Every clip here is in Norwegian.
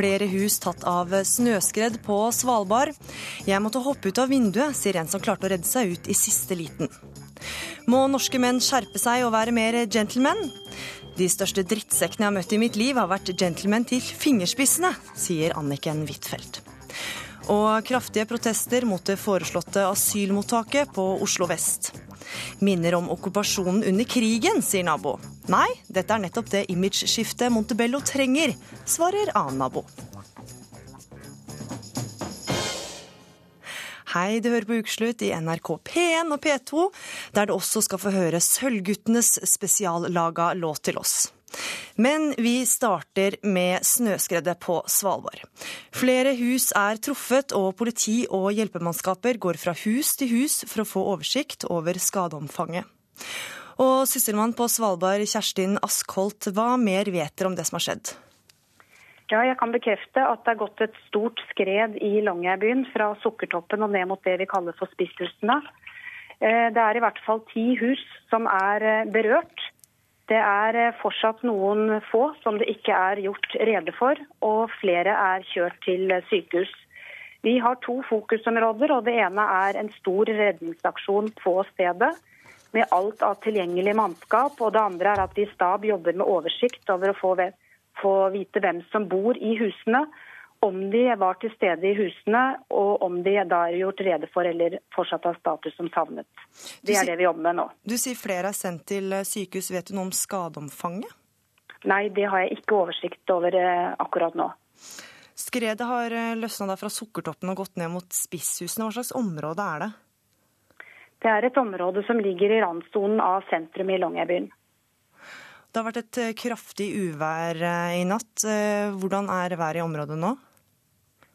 Flere hus tatt av snøskred på Svalbard. Jeg måtte hoppe ut av vinduet, sier en som klarte å redde seg ut i siste liten. Må norske menn skjerpe seg og være mer gentlemen? De største drittsekkene jeg har møtt i mitt liv, har vært gentlemen til fingerspissene, sier Anniken Huitfeldt. Og kraftige protester mot det foreslåtte asylmottaket på Oslo vest. Minner om okkupasjonen under krigen, sier nabo. Nei, dette er nettopp det imageskiftet Montebello trenger, svarer annen nabo. Hei, du hører på Ukeslutt i NRK P1 og P2, der du også skal få høre Sølvguttenes spesiallaga låt til oss. Men vi starter med snøskredet på Svalbard. Flere hus er truffet, og politi og hjelpemannskaper går fra hus til hus for å få oversikt over skadeomfanget. Og sysselmann på Svalbard, Kjerstin Askholt, hva mer vet dere om det som har skjedd? Ja, jeg kan bekrefte at det er gått et stort skred i Longyearbyen fra Sukkertoppen og ned mot det vi kaller for Spisshusene. Eh, det er i hvert fall ti hus som er eh, berørt. Det er eh, fortsatt noen få som det ikke er gjort rede for, og flere er kjørt til sykehus. Vi har to fokusområder, og det ene er en stor redningsaksjon på stedet. Med alt av tilgjengelig mannskap. Og det andre er at vi i stab jobber med oversikt over å få, få vite hvem som bor i husene om de var til stede i husene, og om de da er gjort rede for eller fortsatt har status som savnet. Det er det vi jobber med nå. Du sier flere er sendt til eh, sykehus. Vet du noe om skadeomfanget? Nei, det har jeg ikke oversikt over eh, akkurat nå. Skredet har eh, løsna fra Sukkertoppen og gått ned mot Spisshusene. Hva slags område er det? Det er et område som ligger i randsonen av sentrum i Longyearbyen. Det har vært et kraftig uvær i natt. Hvordan er været i området nå?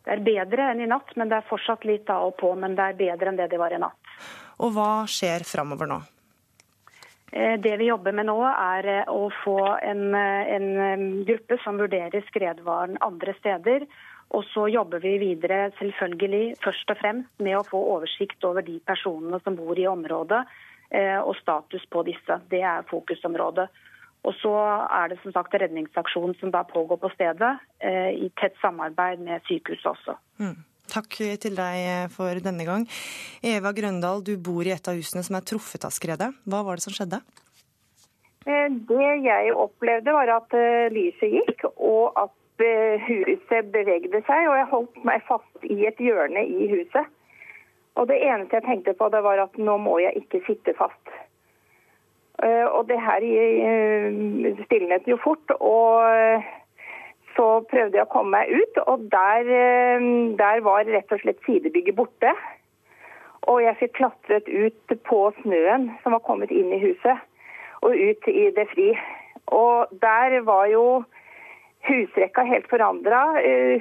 Det er bedre enn i natt, men det er fortsatt litt av og på. Men det er bedre enn det det var i natt. Og hva skjer framover nå? Eh, det vi jobber med nå, er eh, å få en, eh, en gruppe som vurderer skredvaren andre steder. Og så jobber vi videre selvfølgelig først og fremst med å få oversikt over de personene som bor i området, og status på disse. Det er fokusområdet. Og så er det som sagt redningsaksjonen som da pågår på stedet, eh, i tett samarbeid med sykehuset også. Mm. Takk til deg for denne gang. Eva Grøndal, du bor i et av husene som er truffet av skredet. Hva var det som skjedde? Eh, det jeg opplevde var at eh, lyset gikk, og at huset bevegde seg. Og jeg holdt meg fast i et hjørne i huset. Og det eneste jeg tenkte på, det var at nå må jeg ikke sitte fast. Eh, og det her eh, stilnet jo fort. Og eh, så prøvde jeg å komme meg ut, og der, der var rett og slett sidebygget borte. Og jeg fikk klatret ut på snøen som var kommet inn i huset, og ut i det fri. Og der var jo husrekka helt forandra.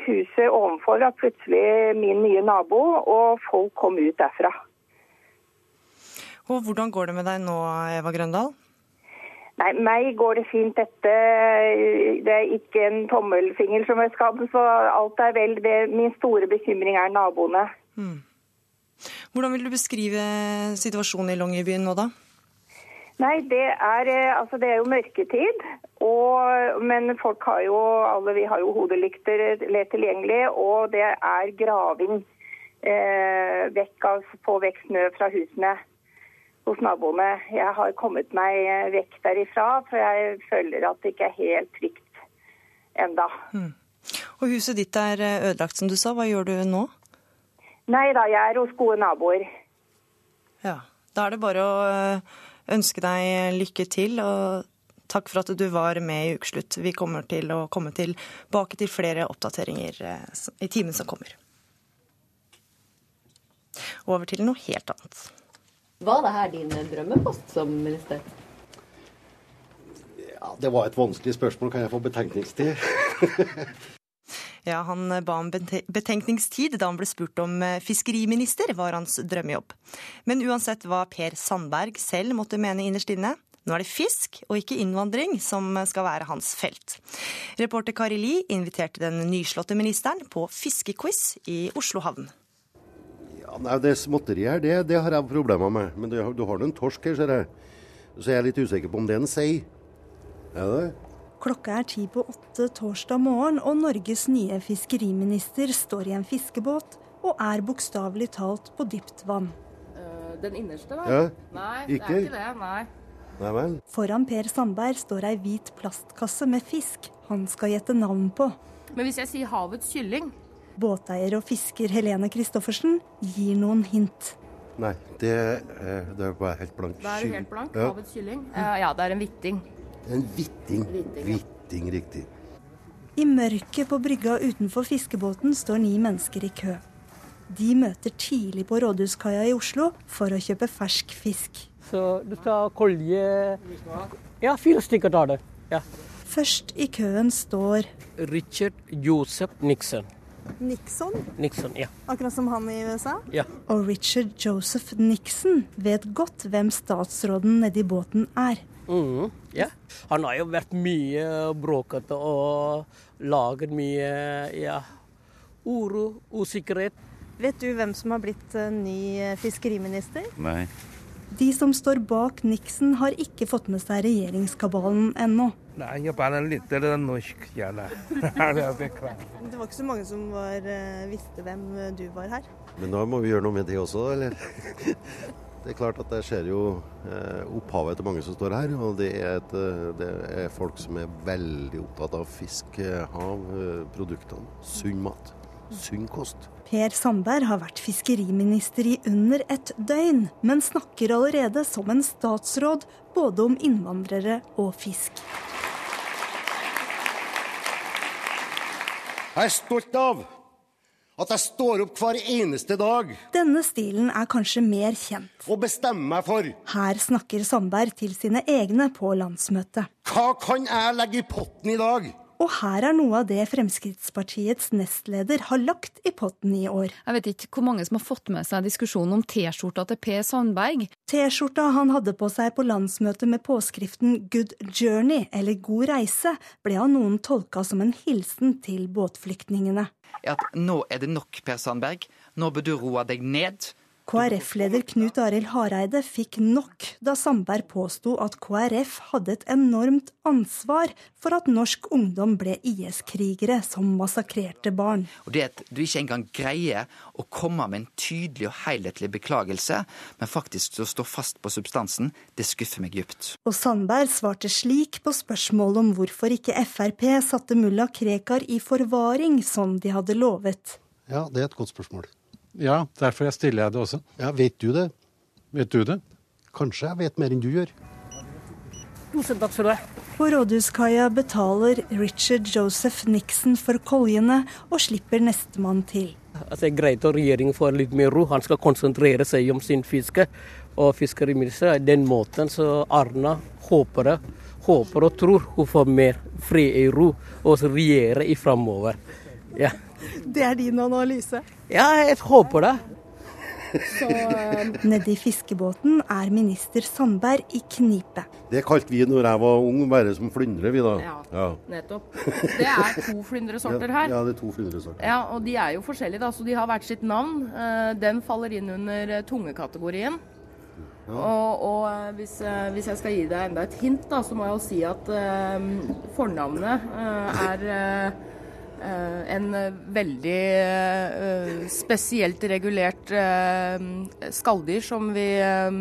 Huset ovenfor var plutselig min nye nabo, og folk kom ut derfra. Og Hvordan går det med deg nå, Eva Grøndal? Nei, meg går det fint. Dette det er ikke en tommelfinger som er skadd, så alt er vel. Det, min store bekymring er naboene. Mm. Hvordan vil du beskrive situasjonen i Longyearbyen nå, da? Nei, det er, altså det er jo mørketid. Og, men folk har jo alle vi har jo hodelykter lett tilgjengelig, og det er graving eh, vekk av, på vekk snø fra husene hos naboene. Jeg har kommet meg vekk derifra, for jeg føler at det ikke er helt trygt enda. Mm. Og Huset ditt er eh, ødelagt, som du sa. Hva gjør du nå? Nei da, jeg er hos gode naboer. Ja. Da er det bare å eh, ønske deg lykke til, og takk for at du var med i Ukeslutt. Vi kommer til å komme tilbake til flere oppdateringer eh, i timen som kommer. Over til noe helt annet. Var det her din drømmepost som minister? Ja, Det var et vanskelig spørsmål. Kan jeg få betenkningstid? ja, han ba om betenkningstid da han ble spurt om eh, fiskeriminister var hans drømmejobb. Men uansett hva Per Sandberg selv måtte mene innerst inne, nå er det fisk og ikke innvandring som skal være hans felt. Reporter Kari Li inviterte den nyslåtte ministeren på fiskequiz i Oslo havn. Nei, Det småtteriet her, det, det, har jeg problemer med. Men du, du har nå en torsk her, ser jeg. Så jeg er litt usikker på om det er en sei. Er det? Klokka er ti på åtte torsdag morgen, og Norges nye fiskeriminister står i en fiskebåt og er bokstavelig talt på dypt vann. Uh, den innerste, da? Ja. Nei, Ikke? det er ikke det. Nei. Nei vel. Foran Per Sandberg står ei hvit plastkasse med fisk han skal gjette navn på. Men hvis jeg sier havets kylling Båteier og fisker Helene Christoffersen gir noen hint. Nei, det, er- det er bare helt blank. Da er du helt blank. Ja. Havets kylling. Uh, ja, det er en hvitting. En hvitting. Hvitting, ja. Riktig. I mørket på brygga utenfor fiskebåten står ni mennesker i kø. De møter tidlig på Rådhuskaia i Oslo for å kjøpe fersk fisk. Så du tar kolje Ja, fire stykker tar det. Ja. Først i køen står Richard Joseph Nixon. Nixon, Nixon, ja. akkurat som han i USA. ja. Og Richard Joseph Nixon vet godt hvem statsråden nedi båten er. Mhm, ja. Han har jo vært mye bråkete og laget mye ja, uro, usikkerhet. Vet du hvem som har blitt eh, ny eh, fiskeriminister? Nei. De som står bak Nixon, har ikke fått med seg regjeringskabalen ennå. Nei, jeg bare lytter til norsk. Beklager. Det var ikke så mange som var, eh, visste hvem du var her. Men da må vi gjøre noe med det også, eller? Det er klart at det skjer jo eh, opphavet til mange som står her. Og det er, et, eh, det er folk som er veldig opptatt av fisk, eh, hav, eh, produktene. Sunn mat. Sunn kost. Per Sandberg har vært fiskeriminister i under et døgn, men snakker allerede som en statsråd både om innvandrere og fisk. Jeg er stolt av at jeg står opp hver eneste dag Denne stilen er kanskje mer kjent. og bestemmer meg for Her snakker Sandberg til sine egne på landsmøtet. hva kan jeg legge i potten i dag. Og her er noe av det Fremskrittspartiets nestleder har lagt i potten i år. Jeg vet ikke hvor mange som har fått med seg diskusjonen om T-skjorta til Per Sandberg. T-skjorta han hadde på seg på landsmøtet med påskriften 'Good Journey' eller 'God reise', ble av noen tolka som en hilsen til båtflyktningene. at nå er det nok, Per Sandberg. Nå bør du roe deg ned. KrF-leder Knut Arild Hareide fikk nok da Sandberg påsto at KrF hadde et enormt ansvar for at norsk ungdom ble IS-krigere som massakrerte barn. Og det at du ikke engang greier å komme med en tydelig og helhetlig beklagelse, men faktisk å stå fast på substansen, det skuffer meg dypt. Og Sandberg svarte slik på spørsmålet om hvorfor ikke Frp satte mulla Krekar i forvaring som de hadde lovet. Ja, det er et godt spørsmål. Ja, derfor jeg stiller jeg det også. Ja, Vet du det? Vet du det? Kanskje jeg vet mer enn du gjør. Tusen takk for det. På Rådhuskaia betaler Richard Joseph Nixon for koljene og slipper nestemann til. Altså, det er greit at regjeringen får litt mer ro. Han skal konsentrere seg om sin fiske. Og fiskeriminister den måten så Arna håper, håper og tror hun får mer fred i ro og regjere i framover. Ja. Det er din analyse? ja, jeg håper det. Så Nedi fiskebåten er minister Sandberg i knipe. Det kalte vi når jeg var ung, bare som flyndre, vi da. Ja. Nettopp. Det er to flyndresorter her. Ja, det er to flyndresorter. Ja, og de er jo forskjellige, da, så de har hvert sitt navn. Eh, Den faller inn under tungekategorien. tungekategorien. Og, og eh, hvis, eh, hvis jeg skal gi deg enda et hint, da, så må jeg jo si at eh, fornavnet eh, er eh, eh, en eh, veldig eh, spesielt regulert eh, skalldyr som vi eh,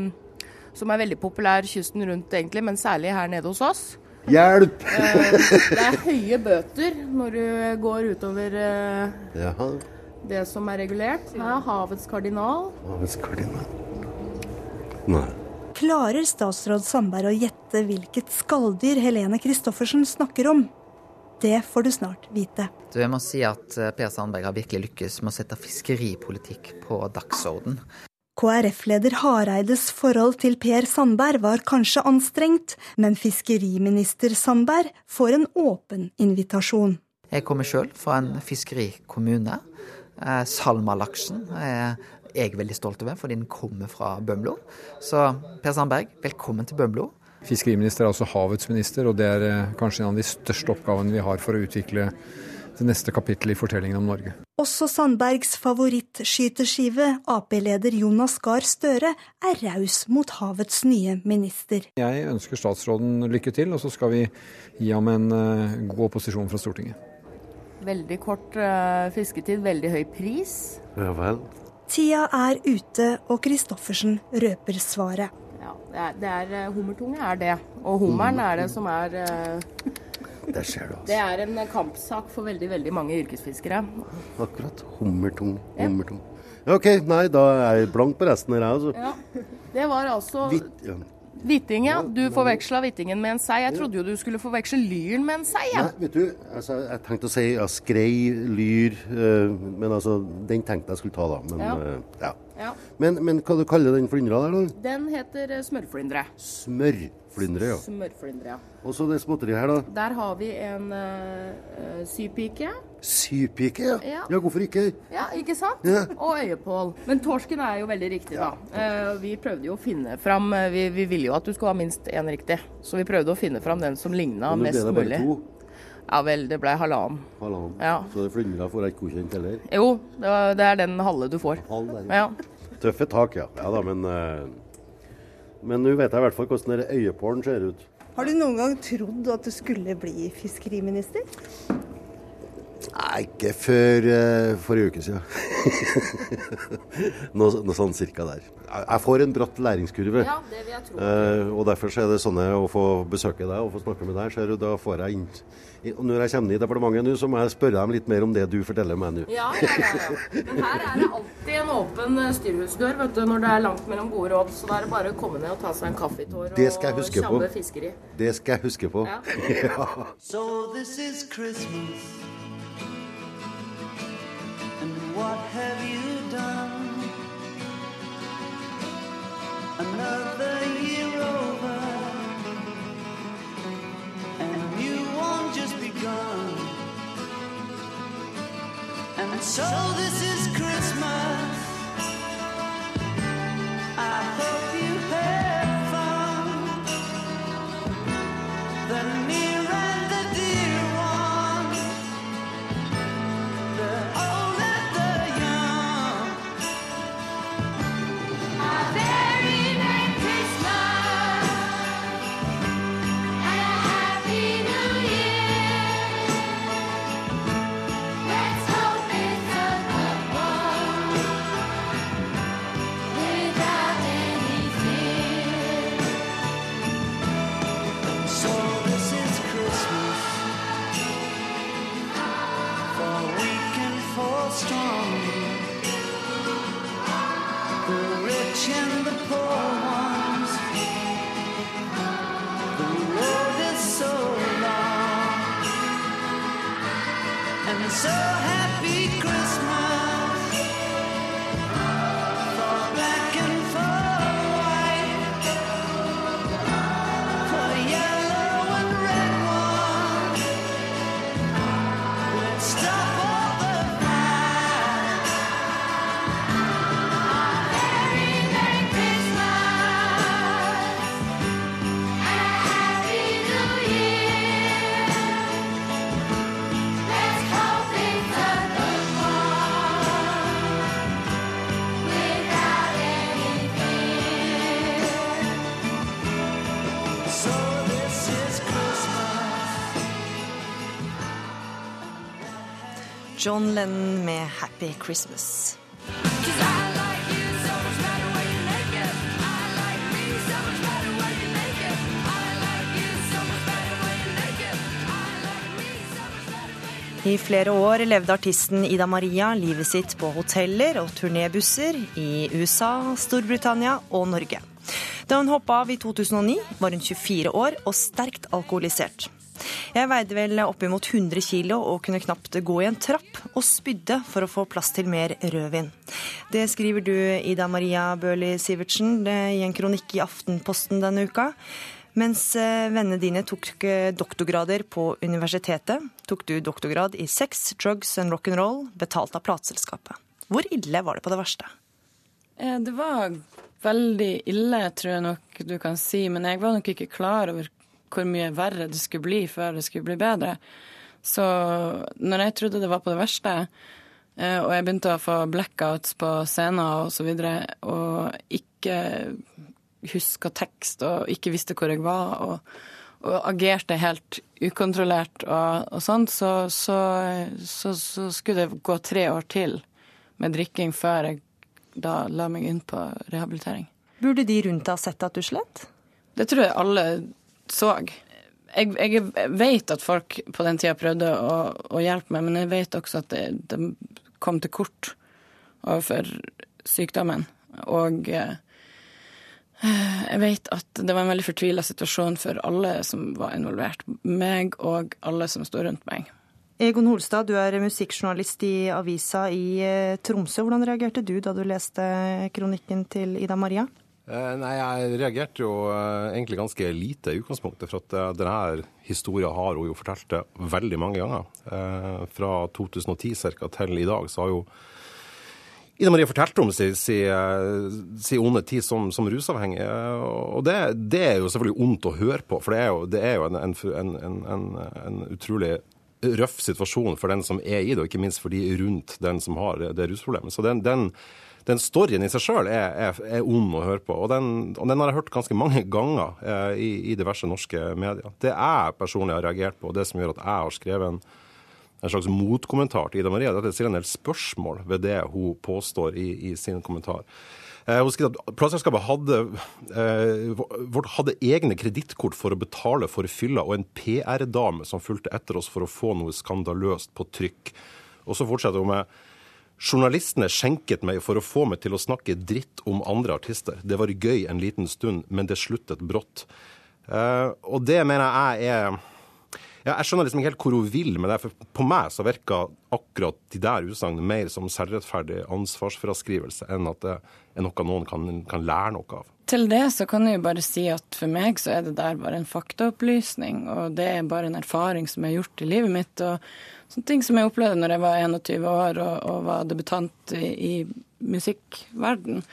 som er veldig populær kysten rundt, egentlig, men særlig her nede hos oss. Hjelp! Eh, Det er høye bøter når du går utover eh, Jaha. det som er regulert. Her er havets kardinal. Havets kardinal. Nei. Klarer statsråd Sandberg å gjette hvilket skalldyr Helene Christoffersen snakker om? Det får du snart vite. Du, jeg må si at eh, Per Sandberg har virkelig lykkes med å sette fiskeripolitikk på dagsorden. KrF-leder Hareides forhold til Per Sandberg var kanskje anstrengt, men fiskeriminister Sandberg får en åpen invitasjon. Jeg kommer sjøl fra en fiskerikommune. Eh, Salmalaksen er jeg veldig stolt over, fordi den kommer fra Bømlo. Så Per Sandberg, velkommen til Bømlo. Fiskeriminister er altså havets minister, og det er eh, kanskje en av de største oppgavene vi har for å utvikle det neste kapittelet i fortellingen om Norge. Også Sandbergs favorittskyteskive, Ap-leder Jonas Gahr Støre, er raus mot havets nye minister. Jeg ønsker statsråden lykke til, og så skal vi gi ham en uh, god opposisjon fra Stortinget. Veldig kort uh, fisketid, veldig høy pris. Ja vel. Tida er ute, og Christoffersen røper svaret. Ja, det er, det er uh, Hummertunge er det. Og hummeren er det som er det ser du, altså. Det er en kampsak for veldig veldig mange yrkesfiskere. Akkurat. Hummertung. Hummertung. Ja. OK, nei, da er jeg blank på resten her, altså. Ja, det var altså Hvit, ja. Hvitting, ja. Du forveksla hvittingen med en sei. Jeg trodde jo du skulle forveksle lyren med en sei. Ja. Nei, vet du, altså, jeg tenkte å si ja, skrei, lyr, øh, men altså, den tenkte jeg skulle ta, da. Men, Ja. øh, ja. Ja. men, men hva du kaller den flyndra der, da? Den heter eh, smørflyndre. Smørflyndre, ja. Smørflyndre, ja. Og så det småtteriet her, da. Der har vi en uh, sypike. Sypike, ja. Ja. ja. Hvorfor ikke? Ja, ikke sant? Ja. Og øyepål. Men torsken er jo veldig riktig, da. Uh, vi prøvde jo å finne fram Vi, vi ville jo at du skulle ha minst én riktig, så vi prøvde å finne fram den som ligna mest mulig. to. Ja vel, det ble halvannen. Halvannen. Ja. Så det flyndra får jeg ikke godkjent heller? Jo, det, var, det er den halve du får. Halv der, Ja. Tøffe tak, ja. Ja da, men øh, Men nå vet jeg i hvert fall hvordan øyepålen ser ut. Har du noen gang trodd at du skulle bli fiskeriminister? Nei, ikke før uh, forrige uke siden. noe, noe sånn cirka der. Jeg, får en bratt læringskurve. Ja, det vil jeg tro. Uh, og derfor så er det sånne å få besøke deg og få snakke med deg, ser du, da får jeg inn og Når jeg kommer i departementet nå, så må jeg spørre dem litt mer om det du forteller meg nå. Ja, ja, ja, ja. Men her er det alltid en åpen eh, styrhusdør vet du, når det er langt mellom gode råd. Så da er det bare å komme ned og ta seg en kaffetår og tjabbe fiskeri. Det skal jeg huske på. Ja. ja. So this is Christmas. What have you done? Another year over. And you won't just begun. And so this is Christmas. I hope John Lennon med 'Happy Christmas'. I flere år levde artisten Ida Maria livet sitt på hoteller og turnébusser i USA, Storbritannia og Norge. Da hun hoppa av i 2009, var hun 24 år og sterkt alkoholisert. Jeg veide vel oppimot 100 kilo og kunne knapt gå i en trapp, og spydde for å få plass til mer rødvin. Det skriver du, Ida Maria Bøhli Sivertsen, i en kronikk i Aftenposten denne uka. Mens eh, vennene dine tok eh, doktorgrader på universitetet, tok du doktorgrad i sex, drugs and rock'n'roll, betalt av plateselskapet. Hvor ille var det på det verste? Eh, Det var veldig ille, tror jeg nok du kan si, men jeg var nok ikke klar over hvor mye verre det skulle bli før det skulle bli bedre. Så når jeg trodde det var på det verste, eh, og jeg begynte å få blackouts på scener og så videre, og ikke huska tekst og ikke visste hvor jeg var, og, og agerte helt ukontrollert og, og sånn, så, så, så, så skulle det gå tre år til med drikking før jeg da la meg inn på rehabilitering. Burde de rundt deg ha sett at du slet? Det tror jeg alle så. Jeg, jeg vet at folk på den tida prøvde å, å, hjelpe meg, men jeg vet også at det, det kom til kort overfor sykdommen. Og eh, jeg vet at det var en veldig fortvila situasjon for alle som var involvert. Meg og alle som sto rundt meg. Egon Holstad, du er musikkjournalist i avisa i eh, Tromsø. Hvordan reagerte du da du leste kronikken til Ida Maria? Eh, nei, Jeg reagerte jo eh, egentlig ganske lite i utgangspunktet. For at eh, denne historien har hun jo fortalt det veldig mange ganger. Fra 2010 cirka til i dag så har jo Ida Marie fortalt om sin, si, si onde tid som, som rusavhengig. Og det, det, er jo selvfølgelig ondt å høre på, for det er jo, det er jo en, en, en, en, utrolig røff situasjon for den som er i det, og ikke minst for de rundt den som har det rusproblemet. Så den, den, den storyen i seg sjøl er, er, er, ond å høre på. Og den, og den, har jeg hørt ganske mange ganger eh, i, i, diverse norske medier. Det jeg personlig har reagert på, og det som gjør at jeg har skrevet en en slags motkommentar til Ida Maria. det er at jeg stiller en del spørsmål ved det hun påstår i, i sin kommentar. Eh, hun skriver at Plateselskapet hadde, eh, hadde, egne kredittkort for å betale for fylla, og en PR-dame som fulgte etter oss for å få noe skandaløst på trykk. Og så fortsetter hun med Journalistene skjenket meg for å få meg til å snakke dritt om andre artister. Det var gøy en liten stund, men det sluttet brått. Eh, og det mener jeg er ja, jeg skjønner liksom ikke helt hvor hun vil med det. For på meg så virker akkurat de der utsagnene mer som selvrettferdig ansvarsfraskrivelse enn at det er noe noen kan, kan, lære noe av. Til det så kan jeg jo bare si at for meg så er det der bare en faktaopplysning, og det er bare en erfaring som jeg har gjort i livet mitt. og sånne ting som jeg opplevde når jeg var 21 år og, og var debutant i, i musikkverden.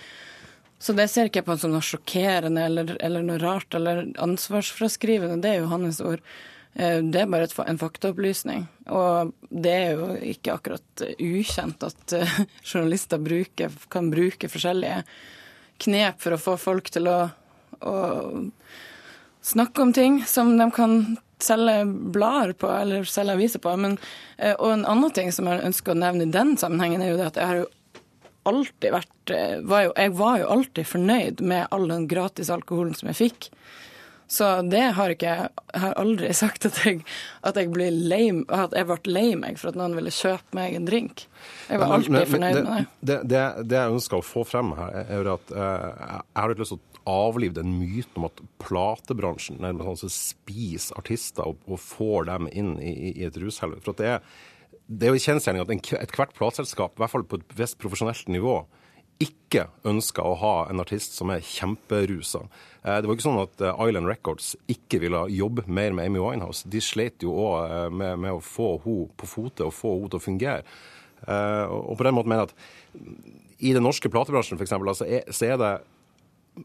Så det ser ikke jeg på som noe sjokkerende eller, eller noe rart eller ansvarsfraskrivende. Det er jo hans ord. Eh, det er bare en faktaopplysning. Og det er jo ikke akkurat ukjent at eh, journalister bruker, kan bruke forskjellige knep for å få folk til å, å snakke om ting som de kan selge blader på eller selge aviser på. Men, eh, og en annen ting som jeg ønsker å nevne i den sammenhengen, er jo det at jeg har jo alltid vært var jo, Jeg var jo alltid fornøyd med all den gratis alkoholen som jeg fikk. Så det har ikke Jeg har aldri sagt at jeg, at jeg, ble lei, at jeg ble lei meg for at noen ville kjøpe meg en drink. Jeg var alltid fornøyd det, med det. Det, det. det, jeg ønsker å få frem her, er at uh, jeg har lyst til å avlive den myten om at platebransjen nærmest altså spiser artister og, og, får dem inn i, i et rushelvete. For det er, det er jo kjensgjerning at ethvert plateselskap, i hvert fall på et visst profesjonelt nivå, ikke ønska å ha en artist som er kjemperusa. Eh, det var ikke sånn at eh, Island Records ikke ville jobbe mer med Amy Winehouse. De slet jo òg eh, med, med, å få henne på fote og få henne til å fungere. Og på den måten mener jeg at i den norske platebransjen f.eks. Altså, så er det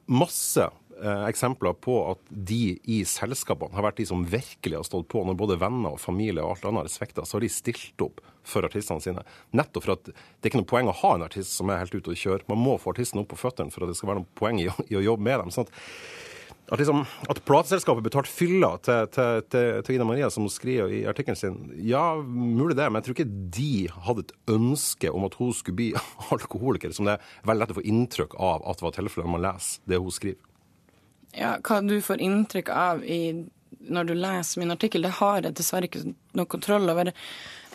masse eksempler på at de i selskapene har vært de som virkelig har stått på. Når både venner og familie og alt annet har svikta, så har de stilt opp for artistene sine. Nettopp for at det er ikke noe poeng å ha en artist som er helt ute å kjøre. Man må få artisten opp på føttene for at det skal være noe poeng i å, i å jobbe med dem. sånn at at, liksom, at plateselskapet betalte fylla til, til, til, til, Ida Maria, som hun skriver i artikkelen sin, ja, mulig det, men jeg tror ikke de hadde et ønske om at hun skulle bli alkoholiker, som det er veldig lett å få inntrykk av at det var tilfellet når man leser det hun skriver. Ja, Hva du får inntrykk av i, når du leser min artikkel, det har jeg dessverre ikke noe kontroll over.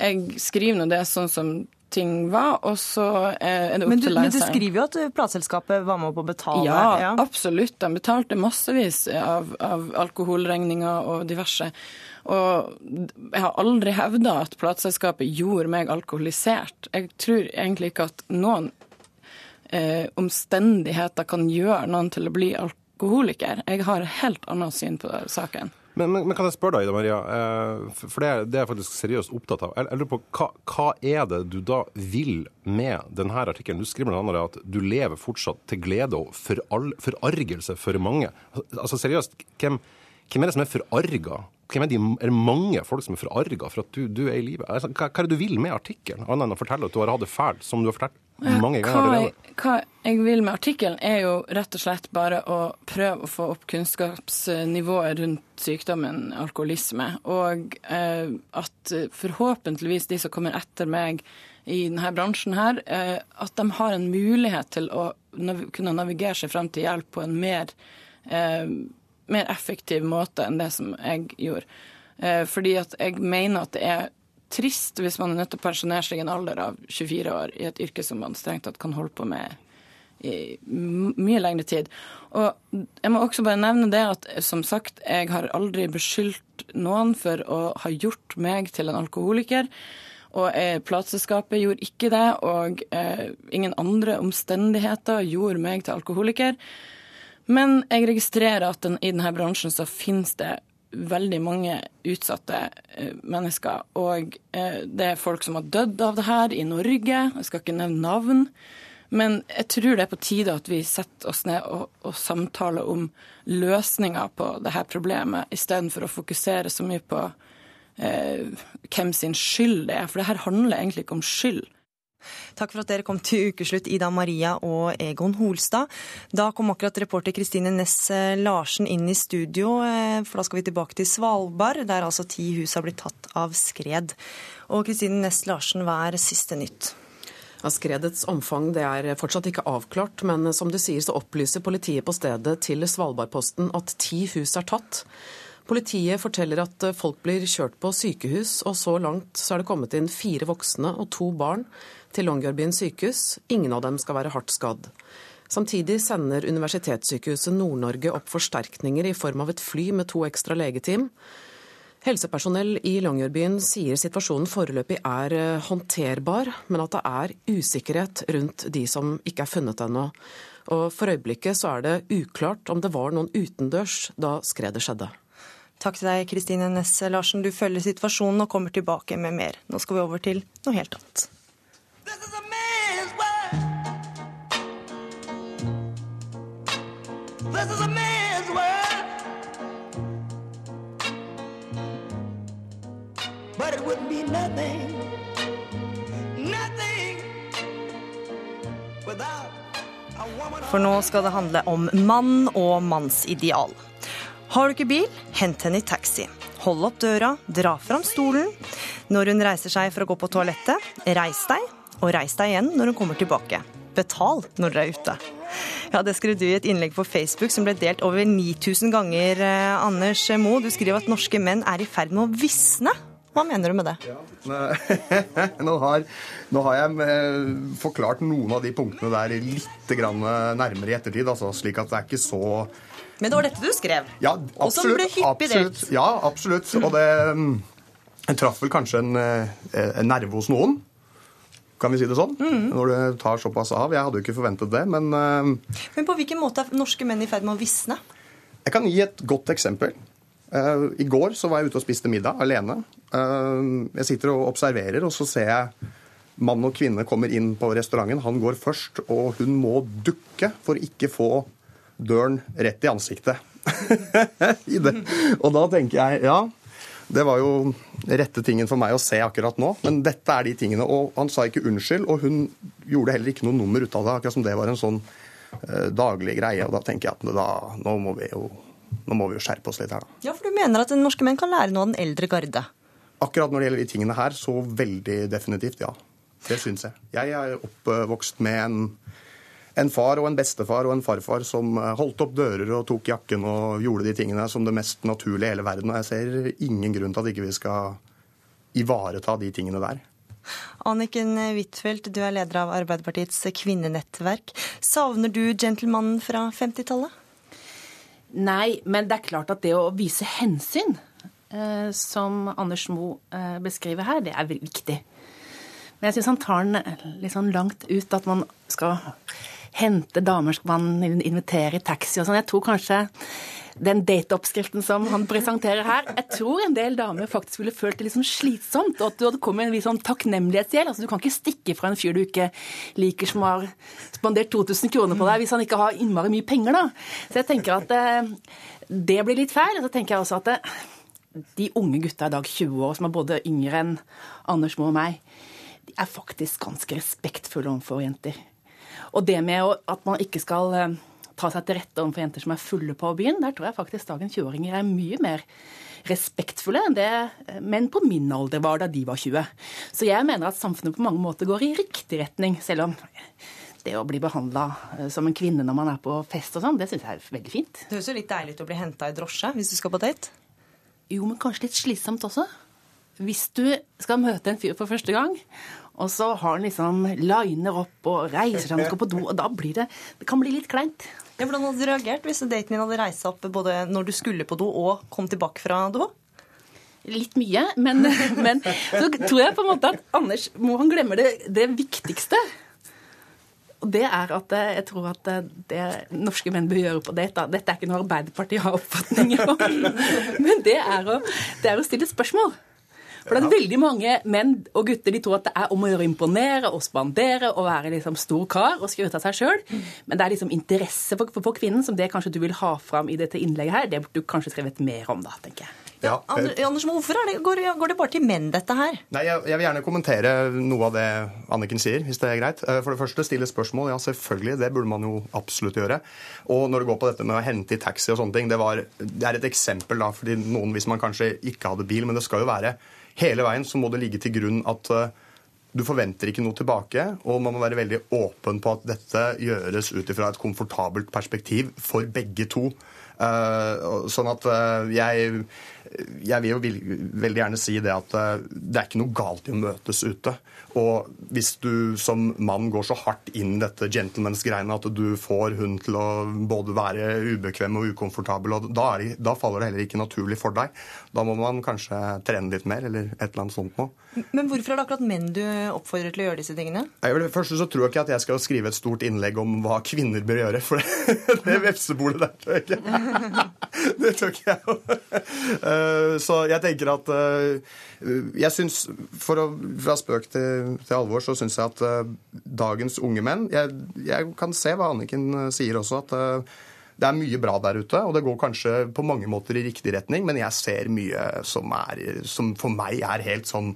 Jeg skriver nå det sånn som ting var, og så er det opp men du, til leseren. Men du skriver jo at plateselskapet var med på å betale? Ja, ja. absolutt. De betalte massevis av, av, alkoholregninger og diverse. Og jeg har aldri hevda at plateselskapet gjorde meg alkoholisert. Jeg tror egentlig ikke at noen eh, omstendigheter kan gjøre noen til å bli alkoholisert alkoholiker. Jeg har helt annet syn på saken. Men, men, men, kan jeg spørre deg, Ida Maria, eh, for det, det er jeg faktisk seriøst opptatt av. Jeg lurer på, hva, hva, er det du da vil med denne artikkelen? Du skriver bl.a. at du lever fortsatt til glede og forargelse for mange. Altså seriøst, hvem, hvem er det som er forarga hvem er, de, er det mange folk som er forarga for at du, du er i live? Altså, hva, hva er det du vil med artikkelen, annet enn å fortelle at du har hatt det fælt, som du har fortalt mange ganger allerede? hva jeg vil med artikkelen, er jo rett og slett bare å prøve å få opp kunnskapsnivået rundt sykdommen alkoholisme. Og eh, at forhåpentligvis de som kommer etter meg i denne bransjen her, eh, at de har en mulighet til å nav kunne navigere seg frem til hjelp på en mer, eh, mer effektiv måte enn det som jeg gjorde. Eh, fordi at jeg mener at det er trist hvis man er nødt til å pensjonere seg i en alder av 24 år i et yrke som man strengt tatt kan holde på med i mye lengre tid. Og jeg må også bare nevne det at som sagt, jeg har aldri beskyldt noen for å ha gjort meg til en alkoholiker. Og eh, plateselskapet gjorde ikke det, og eh, ingen andre omstendigheter gjorde meg til alkoholiker. Men jeg registrerer at den, i denne bransjen så finnes det veldig mange utsatte eh, mennesker. Og eh, det er folk som har dødd av det her i Norge. Jeg skal ikke nevne navn. Men jeg tror det er på tide at vi setter oss ned og, og samtaler om løsninger på dette problemet, istedenfor å fokusere så mye på eh, hvem sin skyld det er. For det her handler egentlig ikke om skyld. Takk for at dere kom til ukeslutt, Ida Maria og Egon Holstad. Da kom akkurat reporter Kristine Næss eh, Larsen inn i studio, eh, for da skal vi tilbake til Svalbard, der altså ti hus har blitt tatt av skred. Og Kristine Næss Larsen, hva er siste nytt? Ja, skredets omfang er fortsatt ikke avklart, men som du sier så opplyser politiet på stedet til Svalbardposten at ti hus er tatt. Politiet forteller at folk blir kjørt på sykehus, og så langt så er det kommet inn fire voksne og to barn til Longyearbyen sykehus. Ingen av dem skal være hardt skadd. Samtidig sender Universitetssykehuset Nord-Norge opp forsterkninger i form av et fly med to ekstra legeteam. Helsepersonell i Longyearbyen sier situasjonen foreløpig er eh, håndterbar, men at det er usikkerhet rundt de som ikke er funnet ennå. Og For øyeblikket så er det uklart om det var noen utendørs da skredet skjedde. Takk til deg, Kristine Næss Larsen. Du følger situasjonen og kommer tilbake med mer. Nå skal vi over til noe helt annet. Nothing, nothing. For nå skal det handle om mann og mannsideal. Har du ikke bil, hent henne i taxi. Hold opp døra, dra fram stolen. Når hun reiser seg for å gå på toalettet, reis deg, og reis deg igjen når hun kommer tilbake. Betal når dere er ute. Ja, Det skrev du i et innlegg på Facebook som ble delt over 9000 ganger. eh, Anders Mo, du skriver at norske menn er i ferd med å visne. Hva mener du med det? nå, har, nå har jeg eh, forklart noen av de punktene der litt eh, nærmere i ettertid, altså, slik at det er ikke så Men det var dette du skrev? Ja, Og som ble absolutt. hyppig delt. ja, absolutt. Og det mm, traff vel kanskje en, eh, en nerve hos noen. Kan vi si det sånn? Mm. Når det tar såpass av. Jeg hadde jo ikke forventet det, men eh, Men på hvilken måte er norske menn i ferd med å visne? Jeg kan gi et godt eksempel. Eh, I går så var jeg ute og spiste middag alene. Jeg sitter og observerer, og så ser jeg mann og kvinne kommer inn på restauranten. Han går først, og hun må dukke for ikke få døren rett i ansiktet. I. Og da tenker jeg ja, det var jo rette tingen for meg å se akkurat nå. Men dette er de tingene. Og han sa ikke unnskyld, og hun gjorde heller ikke noe nummer ut av det. Akkurat som det var en sånn uh, daglig greie. Og da tenker jeg at da, nå, må vi jo, nå må vi jo skjerpe oss litt her, da. Ja, for du mener at norske menn kan lære noe av den eldre garde? Akkurat når det gjelder de tingene her, så veldig definitivt, ja. Det syns jeg. Jeg er oppvokst med en, en far og en bestefar og en farfar som eh, holdt opp dører og tok jakken og gjorde de tingene som det mest naturlige i hele verden. Og jeg ser ingen grunn til at ikke vi skal ivareta de tingene der. Anniken Huitfeldt, du er leder av Arbeiderpartiets kvinnenettverk. Savner du gentlemanen fra 50-tallet? Nei, men det er klart at det å vise hensyn, eh, som Anders Moe eh, beskriver her, det er viktig. Men jeg syns han tar den litt sånn langt ut, at man skal hente damer skal man invitere i taxi og sånn. Jeg tror kanskje den dateoppskriften som han presenterer her, jeg tror en del damer faktisk ville følt det sånn slitsomt, og at du hadde kommet med en viss sånn takknemlighetsgjeld. Altså, du kan ikke stikke fra en fyr du ikke liker, som har spandert 2000 kroner på deg, hvis han ikke har innmari mye penger, da. Så jeg tenker at eh, det blir litt feil. Og så tenker jeg også at eh, de unge gutta i dag, 20 år, som er både yngre enn Anders Moe og meg, de er faktisk ganske respektfulle overfor jenter. Og det med at man ikke skal eh, ta seg til rette overfor jenter som er fulle på byen, der tror jeg faktisk dagens 20-åringer er mye mer respektfulle enn det eh, menn på min alder var da de var 20. Så jeg mener at samfunnet på mange måter går i riktig retning, selv om det å bli behandla som en kvinne når man er på fest og sånn, det syns jeg er veldig fint. Det høres jo litt deilig ut å bli henta i drosje hvis du skal på date. Jo, men kanskje litt slitsomt også. Hvis du skal møte en fyr for første gang, og så har han liksom liner opp og reiser seg og skal på do, og da blir det Det kan bli litt kleint. Ja, Hvordan hadde du reagert hvis daten din hadde reist seg opp både når du skulle på do og kom tilbake fra do? Litt mye, men, men så tror jeg på en måte at Anders må han glemme det, det viktigste. Og det er at eh, jeg tror at eh, det norske menn bør gjøre på date da. Dette er ikke noe Arbeiderpartiet har oppfatninger om, men det er, å, det er å stille spørsmål. For det er veldig mange menn og gutter de tror at det er om å gjøre å imponere og spandere og være liksom stor kar og skryte av seg sjøl. Men det er liksom interesse for, for, for, kvinnen som det kanskje du vil ha fram i dette innlegget her. Det burde du kanskje skrevet mer om, da, tenker jeg. Ja, Anders, hvorfor det, går, går, det bare til menn, dette her? Nei, jeg, jeg, vil gjerne kommentere noe av det Anniken sier, hvis det er greit. Eh, for det første, stille spørsmål. Ja, selvfølgelig. Det burde man jo absolutt gjøre. Og når det går på dette med å hente i taxi og sånne ting, det, var, det er et eksempel da, fordi noen hvis man kanskje ikke hadde bil, men det skal jo være Hele veien så må det ligge til grunn at uh, du forventer ikke noe tilbake, og man må være veldig åpen på at dette gjøres ut ifra et komfortabelt perspektiv for begge to. Uh, sånn at uh, jeg jeg vil jo veldig gjerne si det at eh, det er ikke noe galt i å møtes ute. Og hvis du som mann går så hardt inn i dette gentlemans-greiene at du får hun til å både være ubekvem og ukomfortabel, og da, det, da, faller det heller ikke naturlig for deg. Da må man kanskje trene litt mer, eller et eller annet sånt noe. Men hvorfor er det akkurat menn du oppfordrer til å gjøre disse tingene? Jeg, først så tror jeg ikke at jeg skal skrive et stort innlegg om hva kvinner bør gjøre, for det, det vepsebordet der tør jeg ikke. Det tror ikke jeg. Eh, så jeg tenker at eh, jeg for å, Fra spøk til, til alvor så syns jeg at eh, dagens unge menn jeg, jeg, kan se hva Anniken sier også, at det er mye bra der ute, og det går kanskje på mange måter i riktig retning, men jeg ser mye som, er, som for meg er helt sånn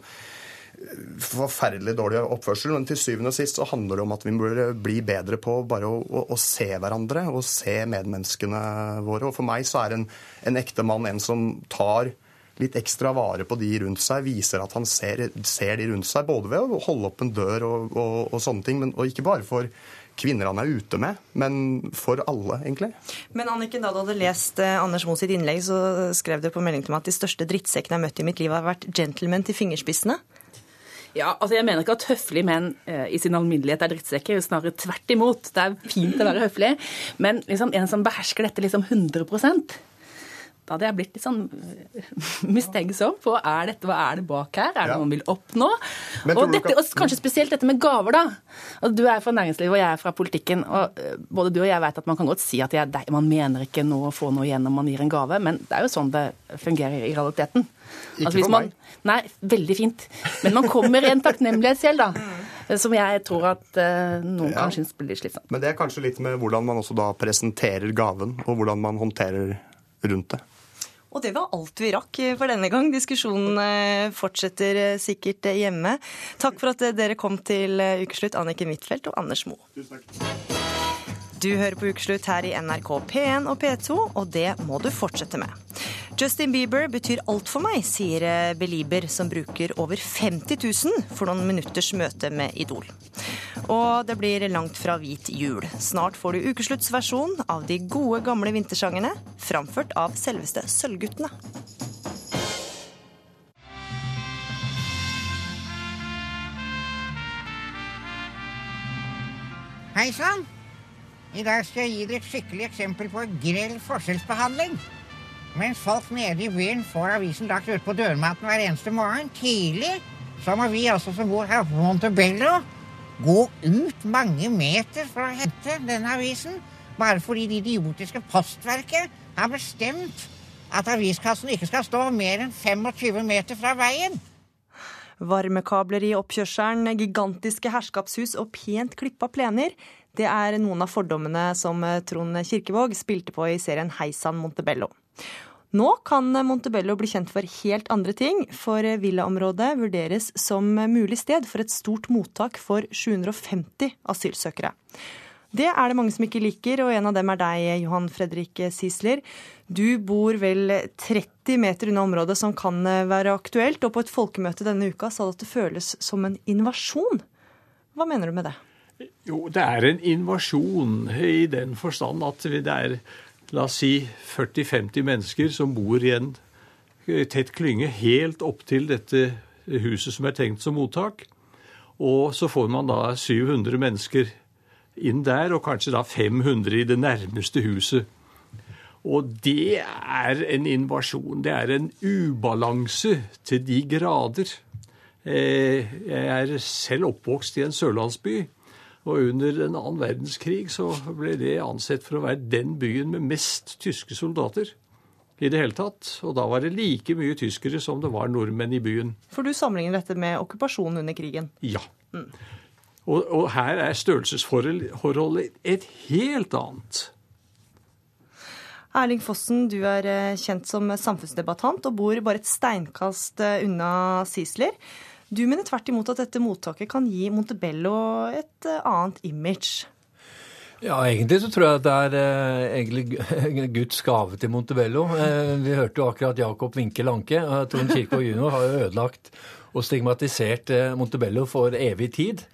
forferdelig dårlig oppførsel. Men til syvende og sist så handler det om at vi bør bli bedre på bare å, å, å se hverandre og se medmenneskene våre. Og for meg så er en, en ekte mann en som tar litt ekstra vare på de rundt seg, viser at han ser, ser de rundt seg, både ved å holde opp en dør og, og, og sånne ting, men, og ikke bare for kvinner han er ute med, men for alle, egentlig. Men Anniken, da du hadde lest eh, Anders Moe sitt innlegg, så skrev du på melding til meg at de største drittsekkene jeg har møtt i mitt liv, har vært gentlemen til fingerspissene. Ja, altså Jeg mener ikke at høflige menn eh, i sin alminnelighet er drittsekker. Snarere tvert imot. Det er fint å være høflig. Men liksom, en som behersker dette liksom 100 da hadde jeg blitt litt sånn eh, mistenksom på er dette, hva er det bak her. Er det ja. noe man vil oppnå? Og, dette, og, kanskje spesielt dette med gaver, da. Og du er fra næringslivet, og jeg er fra politikken. og eh, Både du og jeg vet at man kan godt si at jeg, man mener ikke noe å få noe igjen når man gir en gave, men det er jo sånn det fungerer i realiteten. Ikke altså, for man. Nei, veldig fint. Men man kommer i en takknemlighetsgjeld, da. Som jeg tror at uh, noen ja. kan synes blir slitsomt. Men det er kanskje litt med hvordan man også da presenterer gaven, og hvordan man håndterer rundt det. Og det var alt vi rakk for denne gang. Diskusjonen eh, fortsetter eh, sikkert eh, hjemme. Takk for at dere kom til ukeslutt, Anniken Huitfeldt og Anders Moe. Du hører på Ukeslutt her i NRK P1 og P2, og det må du fortsette med. Justin Bieber betyr alt for meg, sier Belieber, som bruker over 50 000 for noen minutters møte med Idol. Og det blir langt fra hvit jul. Snart får du ukesluttsversjon av de gode, gamle vintersjangerne, framført av selveste Sølvguttene. Hei sann! I dag skal jeg gi dere et skikkelig eksempel på grell forskjellsbehandling. Mens folk nede i byen får avisen lagt ut på dørmaten hver eneste morgen tidlig, så må vi også som bor her på Montebello, gå ut mange meter for å hente denne avisen, bare fordi det idiotiske postverket har bestemt at aviskassen ikke skal stå mer enn 25 meter fra veien. Varmekabler i oppkjørselen, gigantiske herskapshus og pent klippa plener. Det er noen av fordommene som Trond Kirkevåg spilte på i serien Heisan Montebello. Nå kan Montebello bli kjent for helt andre ting, for villaområdet vurderes som mulig sted for et stort mottak for 750 asylsøkere. Det er det mange som ikke liker, og en av dem er deg, Johan Fredrik Sisler. Du bor vel 30 meter unna området som kan være aktuelt, og på et folkemøte denne uka sa du at det føles som en invasjon. Hva mener du med det? Jo, det er en invasjon i den forstand at det er la oss si 40-50 mennesker som bor i en tett klynge helt opp til dette huset som er tenkt som mottak. Og så får man da 700 mennesker inn der, og kanskje da 500 i det nærmeste huset. Og det er en invasjon. Det er en ubalanse til de grader. Eh, jeg er selv oppvokst i en sørlandsby. Og under den annen verdenskrig så ble det ansett for å være den byen med mest tyske soldater i det hele tatt. Og da var det like mye tyskere som det var nordmenn i byen. For du sammenligner dette med okkupasjonen under krigen? Ja. Mm. Og, og her er størrelsesforholdet et helt annet. Erling Fossen, du er eh, kjent som samfunnsdebattant og bor bare et steinkast eh, unna Sisler. Du mener tvert imot at dette mottaket kan gi Montebello et eh, annet image. Ja, egentlig så tror jeg at det er eh, egentlig Guds gave til Montebello. Eh, vi hørte jo akkurat Jakob Winkel Anke. Trond Kirkvaag jr. har jo ødelagt og stigmatisert Montebello for evig tid.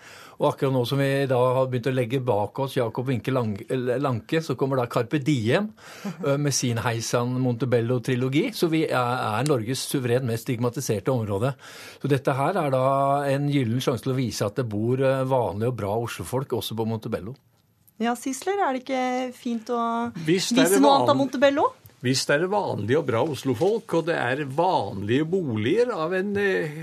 Og akkurat nå som vi da har begynt å legge bak oss Jakob Winke Lanke, så kommer da Carpe Diem med sin Heisan Montebello-trilogi. Så vi er Norges suveren mest stigmatiserte område. Så dette her er da en gyllen sjanse til å vise at det bor vanlige og bra oslofolk også på Montebello. Ja, Sisler, er det ikke fint å vise noe annet av Montebello? Hvis det er vanlige og bra oslofolk, og det er vanlige boliger av en eh,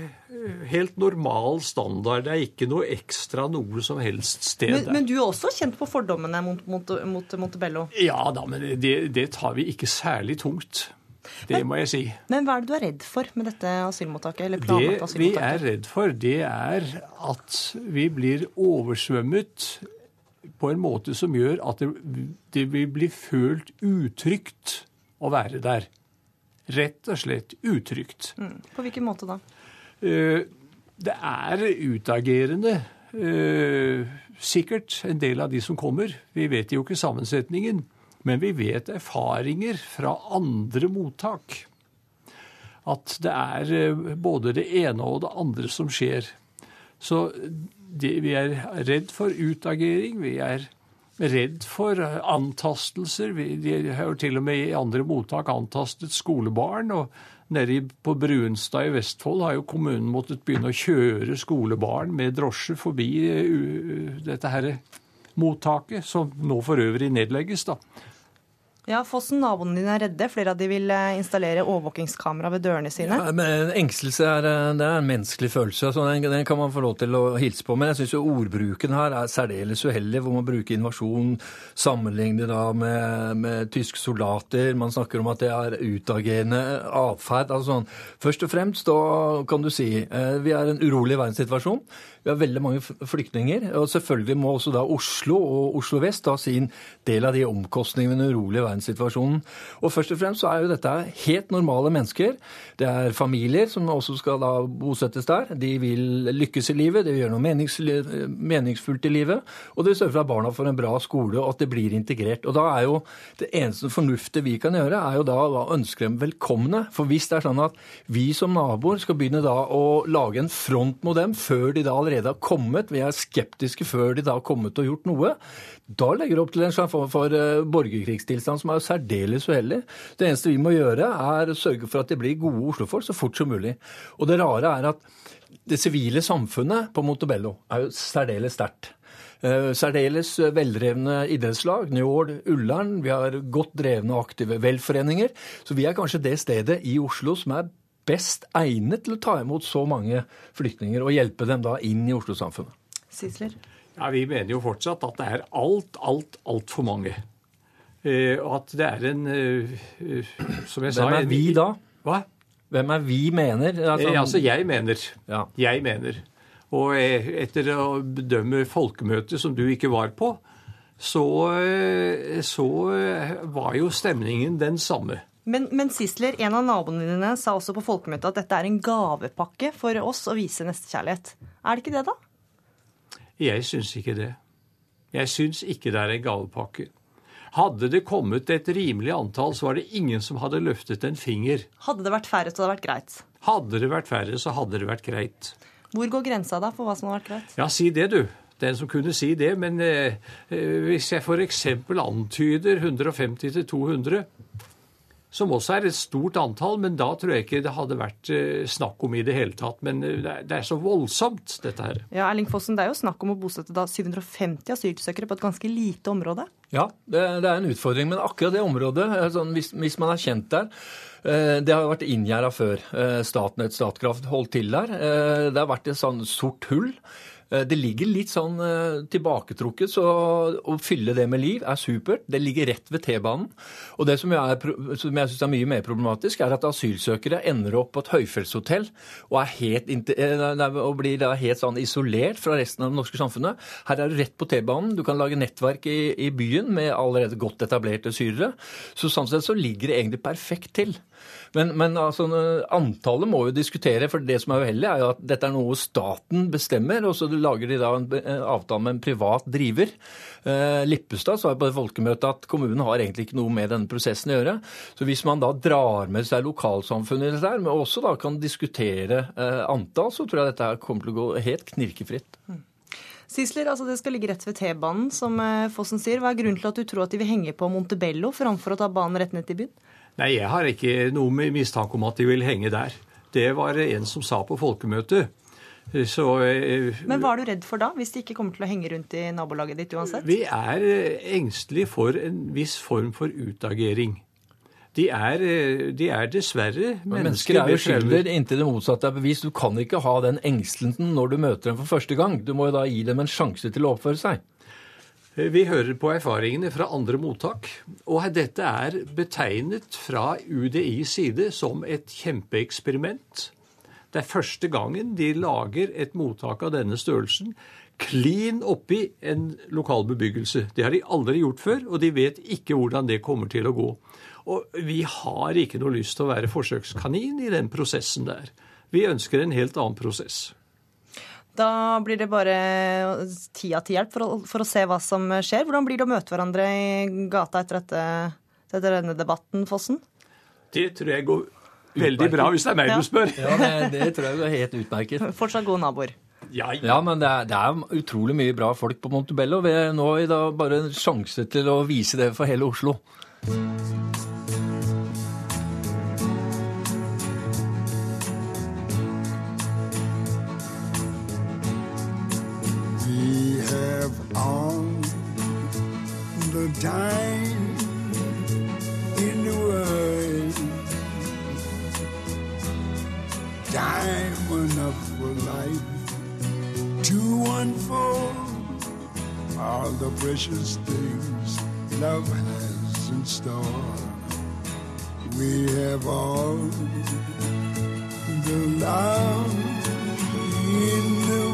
helt normal standard, det er ikke noe ekstra noe som helst sted men, men, du er også kjent på fordommene mot, mot, mot Montebello? Ja da, men det, det, tar vi ikke særlig tungt. Det må jeg si. Men hva er det du er redd for med dette asylmottaket? eller planlagt asylmottaket? Det vi er redd for, det er at vi blir oversvømmet på en måte som gjør at det, det vil bli følt utrygt å være der. Rett og slett utrygt. Mm. På hvilken måte da? Eh, det er utagerende. Eh, sikkert en del av de som kommer. Vi vet jo ikke sammensetningen. Men vi vet erfaringer fra andre mottak. At det er eh, både det ene og det andre som skjer. Så det, vi er redd for utagering. Vi er redd for antastelser. De har jo til og med i andre mottak antastet skolebarn. og Nede på Brunstad i Vestfold har jo kommunen måttet begynne å kjøre skolebarn med drosje forbi uh, dette her mottaket, som nå for øvrig nedlegges. da. Ja, Fossen, naboene dine er redde. Flere av de vil eh, installere overvåkingskamera ved dørene sine. Ja, men Engstelse er, eh, det er en menneskelig følelse. Altså, den, den, kan man få lov til å hilse på. Men jeg syns ordbruken her er særdeles uheldig, hvor man bruker invasjon, sammenligner da med, med tyske soldater. Man snakker om at det er utagerende atferd. Altså, sånn. Først og fremst da kan du si eh, vi er en urolig verdenssituasjon. Vi har veldig mange flyktninger. Og selvfølgelig må også da Oslo og Oslo vest ta sin del av de omkostningene med den urolige verdenssituasjonen. Og først og fremst så er jo dette helt normale mennesker. Det er familier som også skal da bosettes der. De vil lykkes i livet, de vil gjøre noe meningsfullt i livet. Og de vil sørge for at barna får en bra skole, og at det blir integrert. Og da er jo det eneste fornuftige vi kan gjøre, er jo da å ønske dem velkomne. For hvis det er sånn at vi som naboer skal begynne da å lage en front mot dem før de da allerede har kommet, vi er skeptiske før de da har kommet og gjort noe, da legger det opp til en form for uh, borgerkrigstilstand som er særdeles uheldig. Det eneste vi må gjøre, er å sørge for at det blir gode oslofolk så fort som mulig. Og det rare er at det sivile samfunnet på Montebello er jo særdeles sterkt. Uh, særdeles veldrevne idrettslag. Njål, Ullern. Vi har godt drevne og aktive velforeninger. Så vi er kanskje det stedet i Oslo som er best egnet til å ta imot så mange flyktninger og hjelpe dem da inn i Oslo-samfunnet? Sisler? Ja, Vi mener jo fortsatt at det er alt, alt, altfor mange. Eh, og at det er en uh, Som jeg sa Hvem er vi da? Hva? Hvem er vi mener? Altså, eh, altså jeg mener. Ja. Jeg mener. Og etter å bedømme folkemøtet som du ikke var på, så, så var jo stemningen den samme. Men, men Sisler, en av naboene dine sa også på folkemøtet at dette er en gavepakke for oss å vise nestekjærlighet. Er det ikke det, da? Jeg syns ikke det. Jeg syns ikke det er en gavepakke. Hadde det kommet et rimelig antall, så var det ingen som hadde løftet en finger. Hadde det vært færre, så hadde det vært greit. Hadde det vært færre, så hadde det vært greit. Hvor går grensa da for hva som har vært greit? Ja, si det, du. Den som kunne si det. Men eh, eh hvis jeg f.eks. antyder 150-200 som også er et stort antall, men da tror jeg ikke det hadde vært eh, snakk om i det hele tatt. Men eh, det er så voldsomt, dette her. Ja, Erling Fossen, Det er jo snakk om å bosette da 750 asylsøkere på et ganske lite område? Ja, det, det er en utfordring. Men akkurat det området, sånn, hvis, hvis, man er kjent der eh, det har jo vært inngjerda før. Statnett, Statkraft holdt til der. Det har vært et sånn sort hull. Eh, det ligger litt sånn eh, tilbaketrukket, så å fylle det med liv er supert. Det ligger rett ved T-banen. Og det som jeg, er, jeg syns er mye mer problematisk, er at asylsøkere ender opp på et høyfjellshotell og, eh, og blir da helt sånn isolert fra resten av det norske samfunnet. Her er du rett på T-banen. Du kan lage nettverk i, i byen med allerede godt etablerte syrere. Så sånn sett så ligger det egentlig perfekt til. Men, men altså, antallet må jo diskutere, for det som er uheldig, er jo at dette er noe staten bestemmer, og så lager de da en avtale med en privat driver. Eh, Lippestad sa på folkemøtet at kommunen har egentlig ikke noe med denne prosessen å gjøre. Så hvis man da drar med seg lokalsamfunnet i dette, men også da kan diskutere eh, antall, så tror jeg dette her kommer til å gå helt knirkefritt. Mm. Sisler, altså det skal ligge rett ved T-banen, som eh, Fossen sier. Hva er grunnen til at du tror at de vil henge på Montebello framfor å ta banen rett ned til byen? Nei, jeg har ikke noe mistanke om at de vil henge der. Det var en som sa på folkemøtet. Så, eh, Men hva er du redd for da, hvis de ikke kommer til å henge rundt i nabolaget ditt uansett? Vi er eh, engstelige for en viss form for utagering. De er, eh, de er dessverre mennesker. Mennesker er jo skyldige inntil det motsatte er bevist. Du kan ikke ha den engstelsen når du møter dem for første gang. Du må jo da gi dem en sjanse til å oppføre seg. Vi hører på erfaringene fra andre mottak, og dette er betegnet fra UDIs side som et kjempeeksperiment. Det er første gangen de lager et mottak av denne størrelsen klin oppi en lokal bebyggelse. Det har de aldri gjort før, og de vet ikke hvordan det kommer til å gå. Og vi har ikke noe lyst til å være forsøkskanin i den prosessen der. Vi ønsker en helt annen prosess. Da blir det bare tida til hjelp for å, for å, se hva som skjer. Hvordan blir det å møte hverandre i gata etter, dette, etter denne debatten, Fossen? Det tror jeg går veldig bra, hvis det er meg du spør. Ja, det, det, tror jeg går helt utmerket. Fortsatt gode naboer. Ja, ja. ja men det er, det er, utrolig mye bra folk på Montebello. Vi har nå i dag bare en sjanse til å vise det for hele Oslo. Time in the world. Time enough for life to unfold all the precious things love has in store. We have all the love in the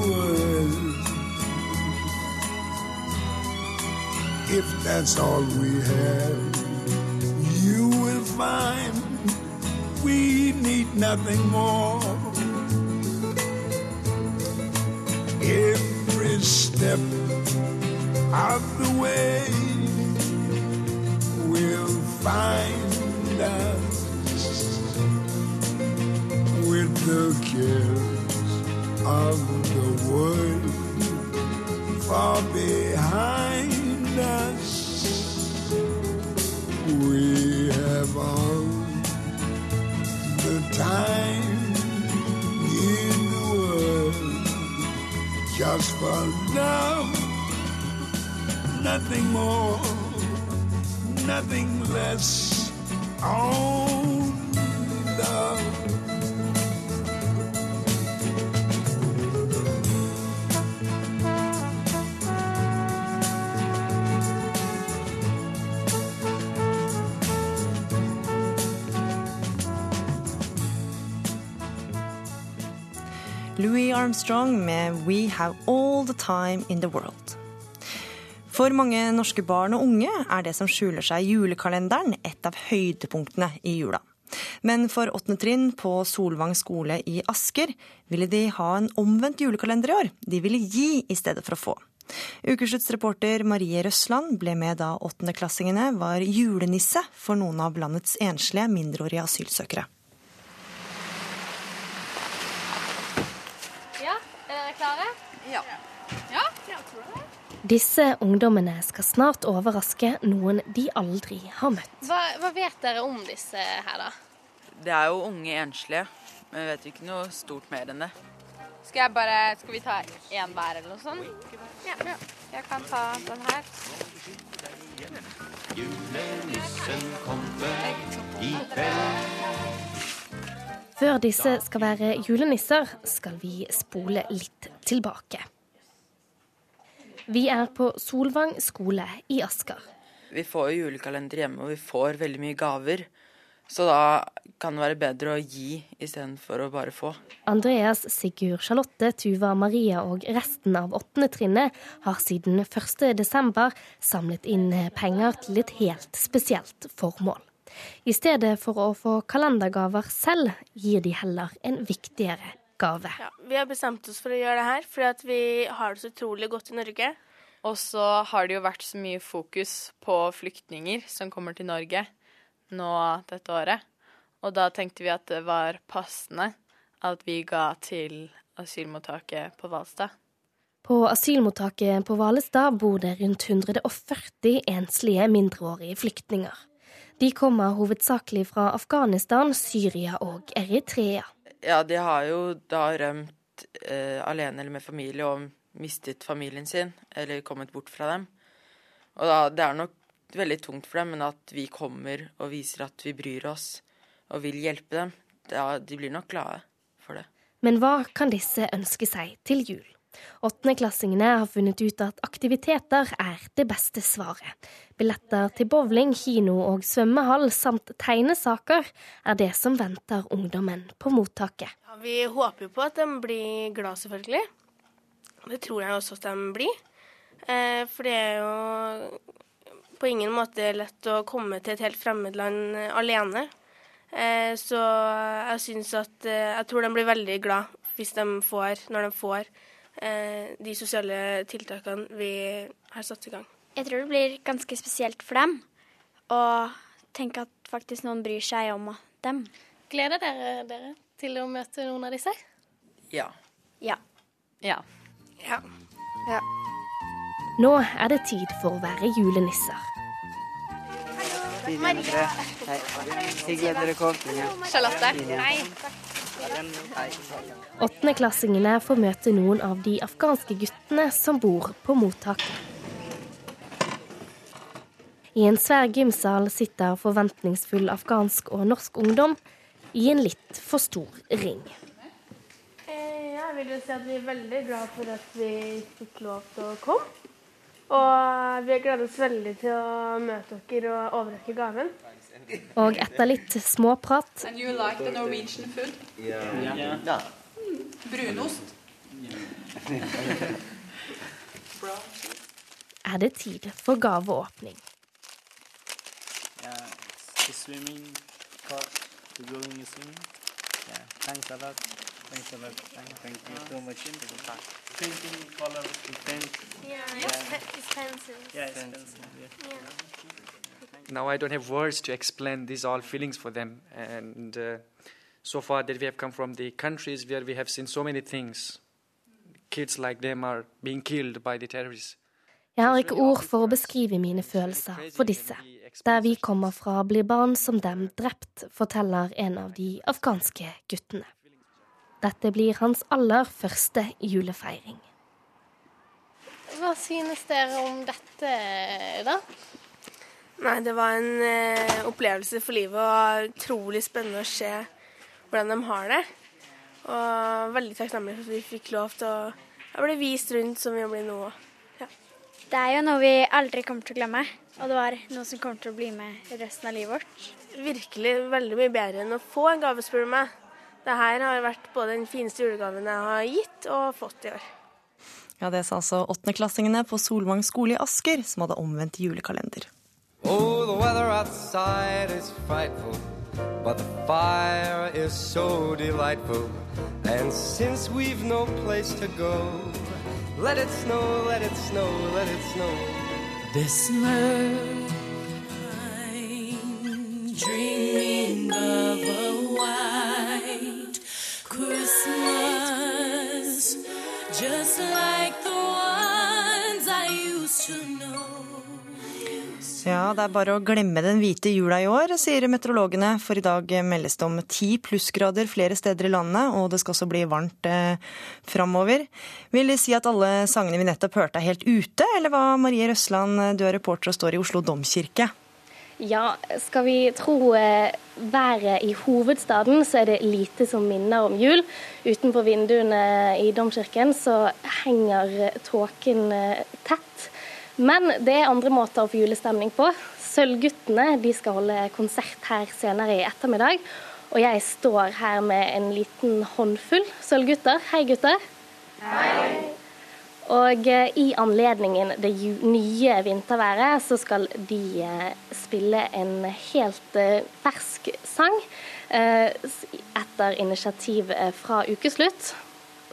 if that's all we have, you will find we need nothing more. Every step of the way will find us with the cares of the world far behind us. We have all the time in the world just for love, nothing more, nothing less. Only love. Louis Armstrong med We Have All The Time In The World. For mange norske barn og unge er det som skjuler seg i julekalenderen, et av høydepunktene i jula. Men for åttende trinn på Solvang skole i Asker ville de ha en omvendt julekalender i år. De ville gi i stedet for å få. Ukesluttsreporter Marie Røsland ble med da åttendeklassingene var julenisse for noen av landets enslige mindreårige asylsøkere. Ja, er dere klare? Ja. Ja, jeg tror det. Disse ungdommene skal snart overraske noen de aldri har møtt. Hva, hva vet dere om disse her, da? Det er jo unge enslige, men vi vet jo ikke noe stort mer enn det. Skal jeg bare, skal vi ta én hver eller noe sånt? Ja, ja. Jeg kan ta den her. Julenissen kommer i kveld. Før disse skal være julenisser, skal vi spole litt tilbake. Vi er på Solvang skole i Asker. Vi får jo julekalender hjemme, og vi får veldig mye gaver. Så da kan det være bedre å gi istedenfor å bare få. Andreas, Sigurd, Charlotte, Tuva, Maria og resten av åttende trinnet har siden 1. desember samlet inn penger til et helt spesielt formål. I stedet for å få kalendergaver selv, gir de heller en viktigere gave. Ja, vi har bestemt oss for å gjøre det her, fordi at vi har det så utrolig godt i Norge. Og så har det jo vært så mye fokus på flyktninger som kommer til Norge nå dette året. Og da tenkte vi at det var passende at vi ga til asylmottaket på Hvalstad. På asylmottaket på Hvalestad bor det rundt 140 enslige mindreårige flyktninger. De kommer hovedsakelig fra Afghanistan, Syria og Eritrea. Ja, de har jo da rømt eh, alene eller med familie og mistet familien sin, eller kommet bort fra dem. Og da, det er nok veldig tungt for dem, men at vi kommer og viser at vi bryr oss og vil hjelpe dem, da, de blir nok glade for det. Men hva kan disse ønske seg til jul? Åttendeklassingene har funnet ut at aktiviteter er det beste svaret. Billetter til bowling, kino og svømmehall samt tegnesaker er det som venter ungdommen på mottaket. Ja, vi håper jo på at de blir glad, selvfølgelig. Det tror jeg også at de blir. Eh, for det er jo på ingen måte lett å komme til et helt fremmed land alene. Eh, så jeg syns at eh, Jeg tror de blir veldig glad hvis de får, når de får de sosiale tiltakene vi har satt i gang. Jeg tror det blir ganske spesielt for dem å tenke at faktisk noen bryr seg om dem. Gleder dere dere til å møte noen av disse? Ja. Ja. Ja. Ja. ja. Nå er det tid for å være julenisser. Maria. Hyggelig at dere kom. Charlotte. Hei. Åttendeklassingene får møte noen av de afghanske guttene som bor på mottaket. I en svær gymsal sitter forventningsfull afghansk og norsk ungdom i en litt for stor ring. Eh, Jeg vil jo si at vi er veldig glad for at vi fikk lov til å komme. Og vi gleder oss veldig til å møte dere og overrekke gaven. Og etter litt småprat And you like the Norwegian food? Ja. ja. Brunost? er det tid for gaveåpning. Yeah, swimming course to go in the swimming. Yeah, thanks a lot. Thanks a lot. Thank, thank you so much. Painting color paint. Yeah, it's pencils. Yeah, it's pencil. Yeah. Now I don't have words to explain these all feelings for them, and uh, so far that we have come from the countries where we have seen so many things. Kids like them are being killed by the terrorists. Jeg har ikke ord for å beskrive mine følelser for disse. Der vi kommer fra, blir barn som dem drept, forteller en av de afghanske guttene. Dette blir hans aller første julefeiring. Hva synes dere om dette, da? Nei, det var en eh, opplevelse for livet og utrolig spennende å se hvordan de har det. Og veldig takknemlig for at vi fikk lov til å bli vist rundt som vi blir nå. Ja. Det er jo noe vi aldri kommer til å glemme, og det var noe som kommer til å bli med resten av livet vårt. Virkelig veldig mye bedre enn å få en gave, spør du meg. Dette har vært både den fineste julegaven jeg har gitt og fått i år. Ja, Det sa altså åttendeklassingene på Solvang skole i Asker, som hadde omvendt julekalender. Oh, the weather outside is frightful, but the fire is so delightful. And since we've no place to go, let it snow, let it snow, let it snow. This night, dreaming of a white Christmas, just like the ones I used to know. Ja, det er bare å glemme den hvite jula i år, sier meteorologene. For i dag meldes det om ti plussgrader flere steder i landet, og det skal også bli varmt eh, framover. Vil det si at alle sangene vi nettopp hørte er helt ute, eller hva, Marie Røsland, du er reporter og står i Oslo domkirke? Ja, skal vi tro eh, været i hovedstaden, så er det lite som minner om jul. Utenfor vinduene i domkirken så henger tåken eh, tett. Men det er andre måter å få julestemning på. Sølvguttene de skal holde konsert her senere i ettermiddag. Og jeg står her med en liten håndfull sølvgutter. Hei, gutter. Hei. Og eh, i anledningen det nye vinterværet, så skal de eh, spille en helt eh, fersk sang etter initiativ fra Ukeslutt.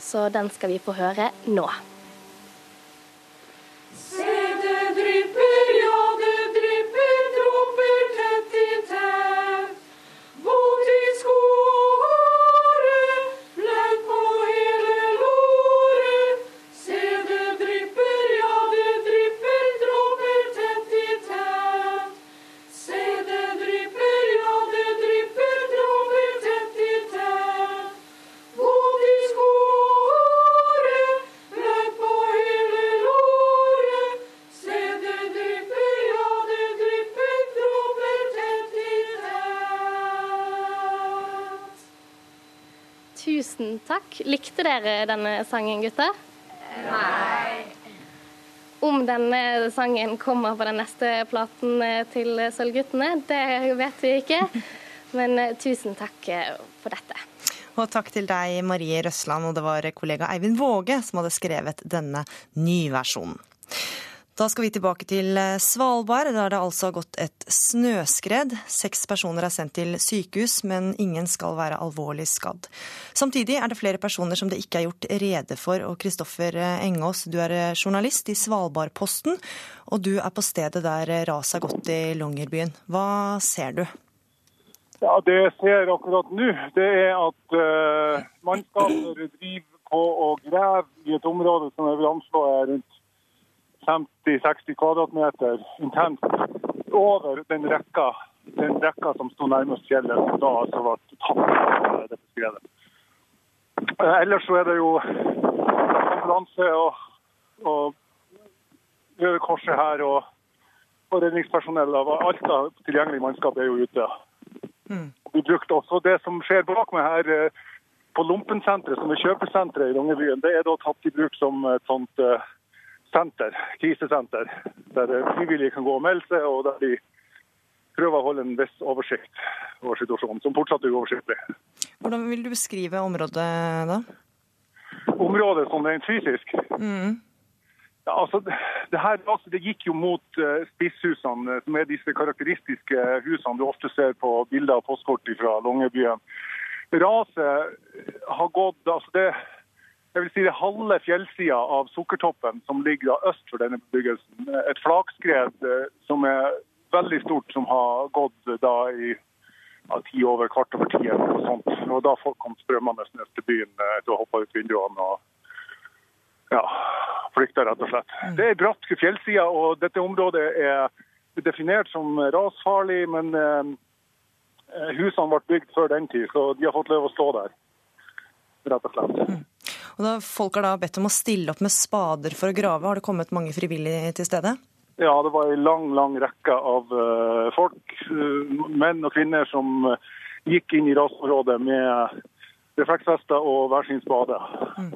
Så den skal vi få høre nå. Det drypper, ja, Tusen takk. Likte dere denne sangen, gutter? Nei. Om denne sangen kommer på den neste platen eh, til Sølvguttene, det vet vi ikke. Men eh, tusen takk eh, for dette. Og takk til deg, Marie Røsland, og det var kollega Eivind Våge som hadde skrevet denne nyversjonen. Da skal vi tilbake til eh, Svalbard, der det altså har gått et snøskred. Seks personer er sendt til sykehus, men ingen skal være alvorlig skadd. Samtidig er det flere personer som det ikke er gjort rede for. Og Kristoffer Engås, du er eh, journalist i Svalbardposten, og du er på stedet der eh, raset har gått i Longyearbyen. Hva ser du? Ja, Det jeg ser akkurat nå, det er at uh, mannskaper driver på å grave i et område som jeg vil anslå er rundt 50-60 kvadratmeter intenst over den rekka, den rekka som sto nærmest fjellet, som da altså var tatt dette skredet. Eh, Ellers så er det jo ambulanse og, og Røde Korset her og, og redningspersonell. av Alt av tilgjengelig mannskap er jo ute. Vi brukte også det som skjer bak meg her eh, på Lompensenteret, som er kjøpesenteret i Longyearbyen. Det er da tatt i bruk som et sånt eh, senter, krisesenter, der eh, frivillige kan gå og melde seg, og der de prøver å holde en viss oversikt over situasjonen, som fortsatt er uoversiktlig. Hvordan vil du beskrive området da? Området som rent fysisk Mm. Ja, altså, det her altså, det gikk jo mot uh, spisshusene, som er disse karakteristiske husene du ofte ser på bilder og postkort fra Longyearbyen. Raset har gått altså det, jeg vil si det halve fjellsida av Sukkertoppen, som ligger da øst for denne bebyggelsen. Et flakskred eh, som er veldig stort, som har gått da i ja, ti over kvart over ti eller noe sånt. Og da folk kom strømmende ned til byen etter til å hoppe ut vinduene og ja, flykta, rett og slett. Det er bratt fjellside, og dette området er definert som rasfarlig, men eh, husene ble bygd før den tid, så de har fått lov å stå der, rett og slett. Og folk har da bedt om å stille opp med spader for å grave. Har det kommet mange frivillige til stede? Ja, det var en lang, lang rekke av eh, folk, eh, menn og kvinner, som eh, gikk inn i rasområdet med refleksvester og hver sin spade.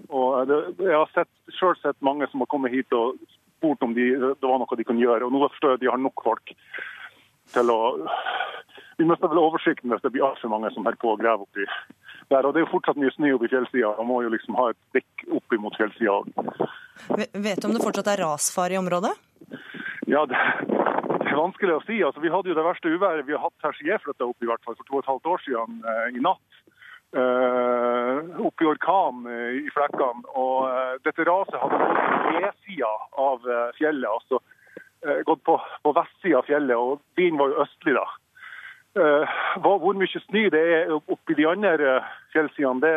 Og eh, det, jeg har sett, selv sett mange som har kommet hit og spurt om de, det var noe de kunne gjøre. Og nå forstår jeg at de har nok folk til å Vi mister vel oversikten hvis det blir altfor mange som holder på å grave opp i der. Og det er jo fortsatt mye snø oppe i fjellsida. Man må jo liksom ha et dekk opp imot fjellsida òg. Vet du om det fortsatt er rasfare i området? Ja, det, det er vanskelig å si. Altså, vi hadde jo det verste uværet vi har hatt her siden jeg flytta opp, i hvert fall for to og et halvt år siden eh, i natt. Eh, oppe i orkan eh, i flekkene. Og eh, dette raset hadde gått på V-sida av eh, fjellet, altså eh, gått på, på vestsida av fjellet, og vinden var jo østlig da. Eh, hvor mye snø det er oppi de andre eh, fjellsidene, det,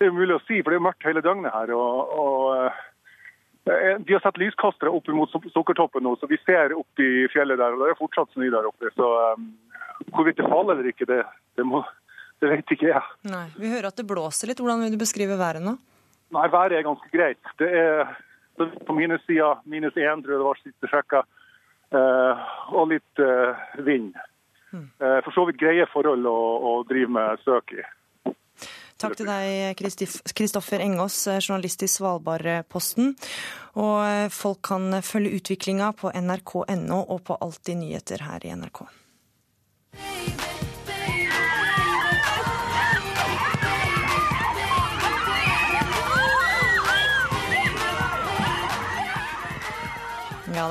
det er umulig å si, for det er mørkt hele døgnet her. og, og eh, de har satt lyskastere opp mot Sukkertoppen nå, så vi ser opp i fjellet der. og Det er fortsatt snø der oppe. Så um, hvorvidt det faller eller ikke, det, det, må, det vet ikke jeg. Nei. Vi hører at det blåser litt. Hvordan vil du beskrive været nå? Nei, været er ganske greit. Det er på vidt sida minus én tror jeg det var siste sjekka, uh, og litt uh, vind. Eh, for så vidt greie forhold å, å drive med søk i. Takk til deg, Kristoffer Engås, eh, journalist i Svalbardposten. Og eh, folk kan følge utviklinga på nrk.no og på Alltid nyheter her i NRK.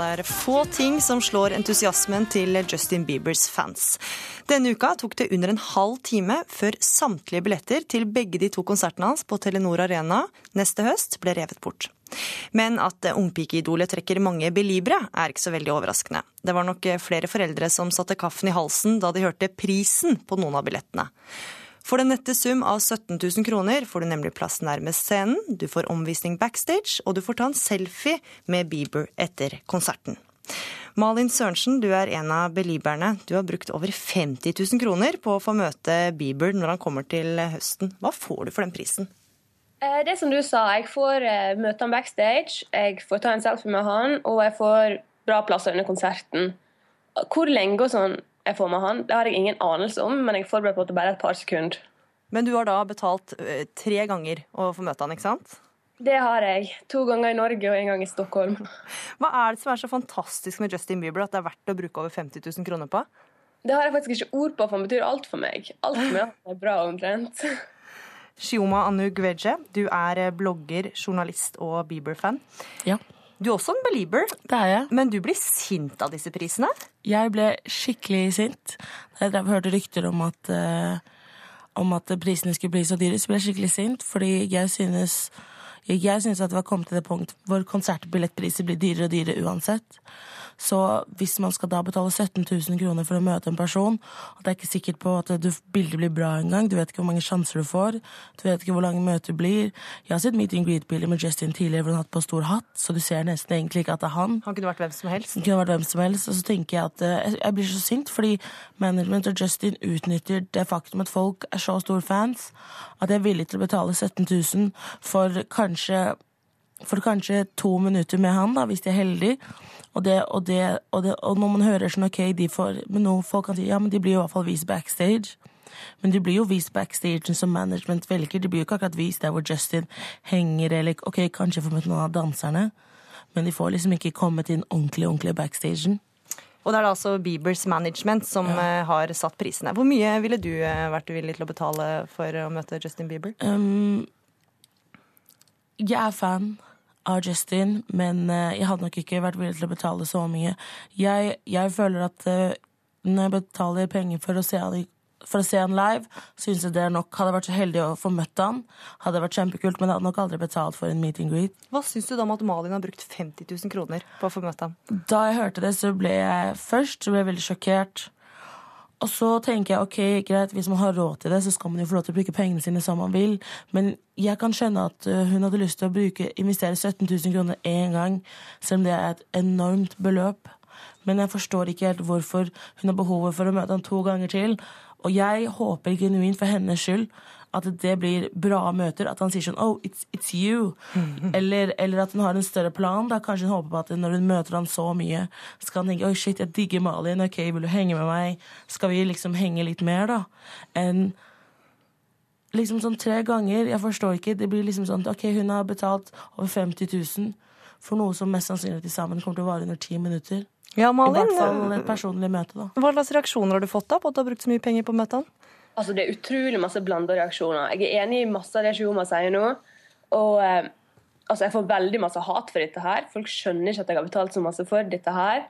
Er få ting som slår entusiasmen til Justin Biebers fans. Denne uka tok det under en halv time før samtlige billetter til begge de to konsertene hans på Telenor Arena neste høst ble revet bort. Men at ungpikeidolet trekker mange belibere, er ikke så veldig overraskende. Det var nok flere foreldre som satte kaffen i halsen da de hørte prisen på noen av billettene. For den nette sum av 17 000 kroner får du nemlig plass nærmest scenen, du får omvisning backstage, og du får ta en selfie med Bieber etter konserten. Malin Sørensen, du er en av belieberne. Du har brukt over 50 000 kroner på å få møte Bieber når han kommer til høsten. Hva får du for den prisen? Eh, Det som du sa, jeg får eh, møte han backstage, jeg får ta en selfie med han, og jeg får bra plasser under konserten. Hvor lenge og sånn jeg får med han, det har jeg ingen anelse om, men jeg er forberedt på at det bare er et par sekunder. Men du har da betalt eh, tre ganger å få møte han, ikke sant? Det har jeg. To ganger i Norge og en gang i Stockholm. Hva er det som er så fantastisk med Justin Bieber at det er verdt å bruke over 50 000 kroner på? Det har jeg faktisk ikke ord på, for han betyr alt for meg. Alt med han er bra omtrent. Shioma Anu Gweje, du er eh, blogger, journalist og Bieber-fan. Ja. Du er også en belieber, Det er jeg. men du blir sint av disse prisene? Jeg ble skikkelig sint da jeg hørte rykter om at, uh, om at prisene skulle bli så dyre. Så ble jeg skikkelig sint, fordi jeg synes, jeg, syns at det var kommet til det punkt hvor konsertbillettpriser blir dyrere og dyrere uansett. Så hvis man skal da betale 17 000 kroner for å møte en person, og det er ikke sikkert på at du, bildet blir bra engang, du vet ikke hvor mange sjanser du får, du vet ikke hvor lange møter blir. Jeg har sett meet and greet-bilder med Justin tidligere hvor han har hatt på stor hatt, så du ser nesten egentlig ikke at det er han. Han kunne vært hvem som helst. Han kunne vært hvem som helst. Og så tenker jeg at eh, jeg- blir så sint, fordi management og Justin utnytter det faktum at folk er så store fans, at jeg er villig til å betale 17 000 for kanskje, for kanskje to minutter med han, da, hvis de er heldige. Og, det, og, det, og, det, og når man hører sånn, ok, de får, men noen folk kan si, ja, men de blir jo i hvert fall vist backstage. Men de blir jo vist backstage som management velger. De blir jo ikke akkurat vist der hvor Justin henger, eller ok, kanskje får møtt noen av danserne. Men de får liksom ikke komme til ordentlig, ordentlig backstagen. Og det er da altså Biebers management som ja. har satt prisene. Hvor mye ville du eh, vært villig til å betale for å møte Justin Bieber? Um, jeg er fan av Justin, men eh, jeg hadde nok ikke vært villig til å betale så mye. Jeg, jeg føler at eh, når jeg betaler penger for å se han, for å se han live, syns jeg det er nok. Hadde jeg vært så heldig å få møtt han, hadde det vært kjempekult, men jeg hadde nok aldri betalt for en meet and greet. Hva syns du da om at Malin har brukt 50 000 kroner på å få møtt ham? Da jeg hørte det, så ble jeg først så ble jeg veldig sjokkert. Og så tenker jeg ok, greit, hvis man har råd til det, så skal man jo få lov til å bruke pengene sine som man vil. Men jeg kan skjønne at uh, hun hadde lyst til å bruke, investere 17 000 kroner én gang, selv om det er et enormt beløp. Men jeg forstår ikke helt hvorfor hun har behovet for å møte han to ganger til. Og jeg håper genuint for hennes skyld at det blir bra møter. At han sier sånn Oh, it's, it's you. eller, eller at hun har en større plan. Da Kanskje hun håper på at når hun møter han så mye, skal han tenke Oi, shit, jeg digger Malin. Ok, vil du henge med meg? Skal vi liksom henge litt mer, da? Enn liksom sånn tre ganger. Jeg forstår ikke. Det blir liksom sånn OK, hun har betalt over 50 000 for noe som mest sannsynlig til sammen kommer til å vare under ti minutter. Ja, Malin, I hvert fall et personlig møte, da. Hva slags reaksjoner har du fått da på at du har brukt så mye penger på å møte han? Altså, det er utrolig masse blanda reaksjoner. Jeg er enig i masse av det Shioma sier nå. Og eh, altså, jeg får veldig masse hat for dette her. Folk skjønner ikke at jeg har betalt så masse for dette her.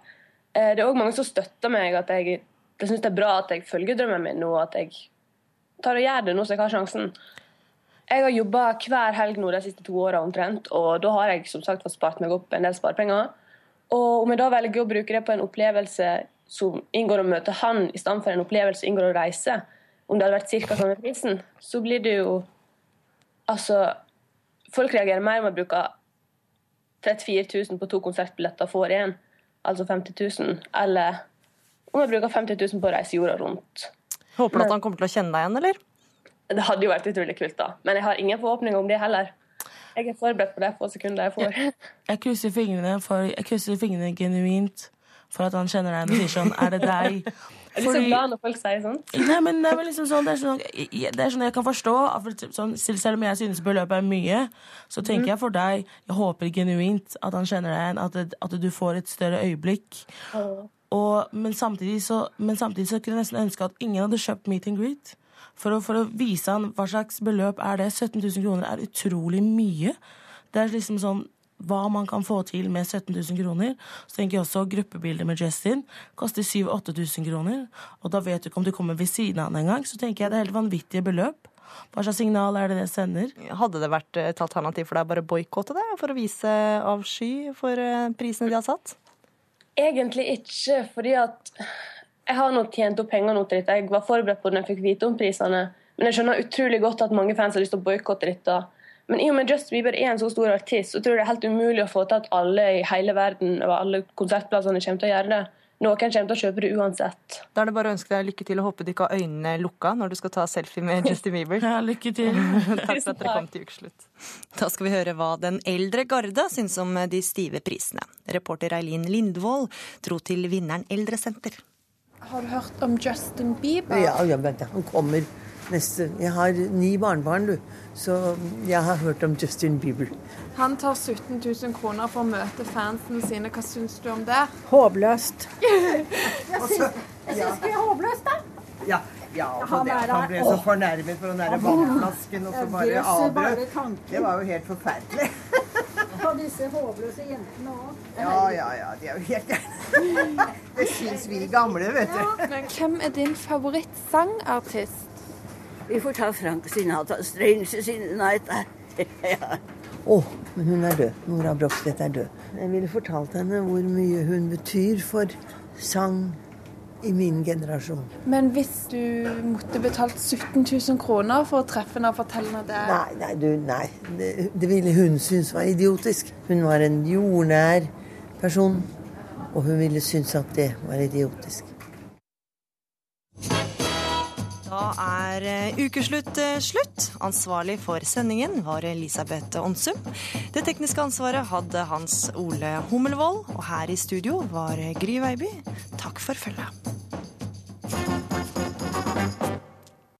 Eh, det er òg mange som støtter meg, at jeg, de syns det er bra at jeg følger drømmen min nå, at jeg tar og gjør det nå så jeg har sjansen. Jeg har jobba hver helg nå de siste to åra omtrent, og da har jeg som sagt fått spart meg opp en del sparepenger. Og om jeg da velger å bruke det på en opplevelse som inngår å møte han, i stedet for en opplevelse som inngår å reise, om det hadde vært ca. samme prisen, så blir det jo Altså, folk reagerer mer om jeg bruker 34 000 på to konsertbilletter og får én, altså 50 000, eller om jeg bruker 50 000 på å reise jorda rundt. Håper du at han kommer til å kjenne deg igjen, eller? Det hadde jo vært utrolig kult, da. Men jeg har ingen forhåpninger om det heller. Jeg er forberedt på de få sekundene jeg får. Jeg krysser fingrene, for, jeg krysser fingrene genuint for at han kjenner deg og sier sånn Er det deg? Jeg er litt så glad når folk sier sånn. Nei, men det er vel liksom sånn, det er sånn, det er sånn jeg kan forstå. Sånn, selv om jeg synes beløpet er mye, så tenker jeg for deg Jeg håper genuint at han kjenner deg igjen, at, det- at du får et større øyeblikk. Og, men, samtidig så, men samtidig så kunne jeg nesten ønske at ingen hadde kjøpt meet and greet. For å, for å vise han hva slags beløp er det. 17 000 kroner er utrolig mye. Det er liksom sånn hva man kan få til med 17 000 kroner. Så tenker jeg også gruppebilder med Justin koster 7000-8000 kroner. Og da vet du ikke om du kommer ved siden av han engang. Så tenker jeg det er helt vanvittige beløp. Hva slags signal er det det sender? Hadde det vært et alternativ for deg å bare boikotte det, for å vise avsky for eh, prisene de har satt? Egentlig ikke, fordi at jeg har nå tjent opp penger nå til dette. Jeg var forberedt på det når jeg fikk vite om prisene. Men jeg skjønner utrolig godt at mange fans har lyst til å boikotte dette. Men i og med Justin Bieber er en så stor artist, så tror jeg det er helt umulig å få til at alle i hele verden og alle konsertplassene kommer til å gjøre det. Noen kommer til å kjøpe det uansett. Da er det bare å ønske deg lykke til og håpe du ikke har øynene lukka når du skal ta selfie med Justin Bieber. Ja, lykke til. Takk for at dere kom til ukeslutt. Da skal vi høre hva den eldre garde syns om de stive prisene. Reporter Eileen Lindvold dro til vinneren Eldresenter. Har du hørt om Justin Bieber? Ja, ja, men han kommer neste Jeg har ni barnebarn, du. Så jeg har hørt om Justin Bieber. Han tar 17 000 kroner for å møte fansene sine. Hva syns du om det? Håpløst. Jeg syns, jeg det er håpløst, da. Ja, ja Han det, han ble så fornærmet for den der vannflasken, og så bare avbrøt. Det var jo helt forferdelig. Og disse håpløse jentene òg. Ja, ja, ja. De er jo helt. Det syns vi gamle, vet du. Men hvem er din favorittsangartist? Vi får ta Frank Sinatra. Strange in the night. ja. Å, men hun er død. Nora Brogstedt er død. Jeg ville fortalt henne hvor mye hun betyr for sang i min generasjon. Men hvis du måtte betalt 17 000 kroner for å treffe henne og fortelle henne det Nei, nei, du, nei. Det, det ville hun synes var idiotisk. Hun var en jordnær person, og hun ville synes at det var idiotisk. Da er eh, ukeslutt eh, slutt. Ansvarlig for sendingen var Elisabeth Onsum. Det tekniske ansvaret hadde Hans Ole Hummelvold, og her i studio var Gry Veiby. Takk for følget.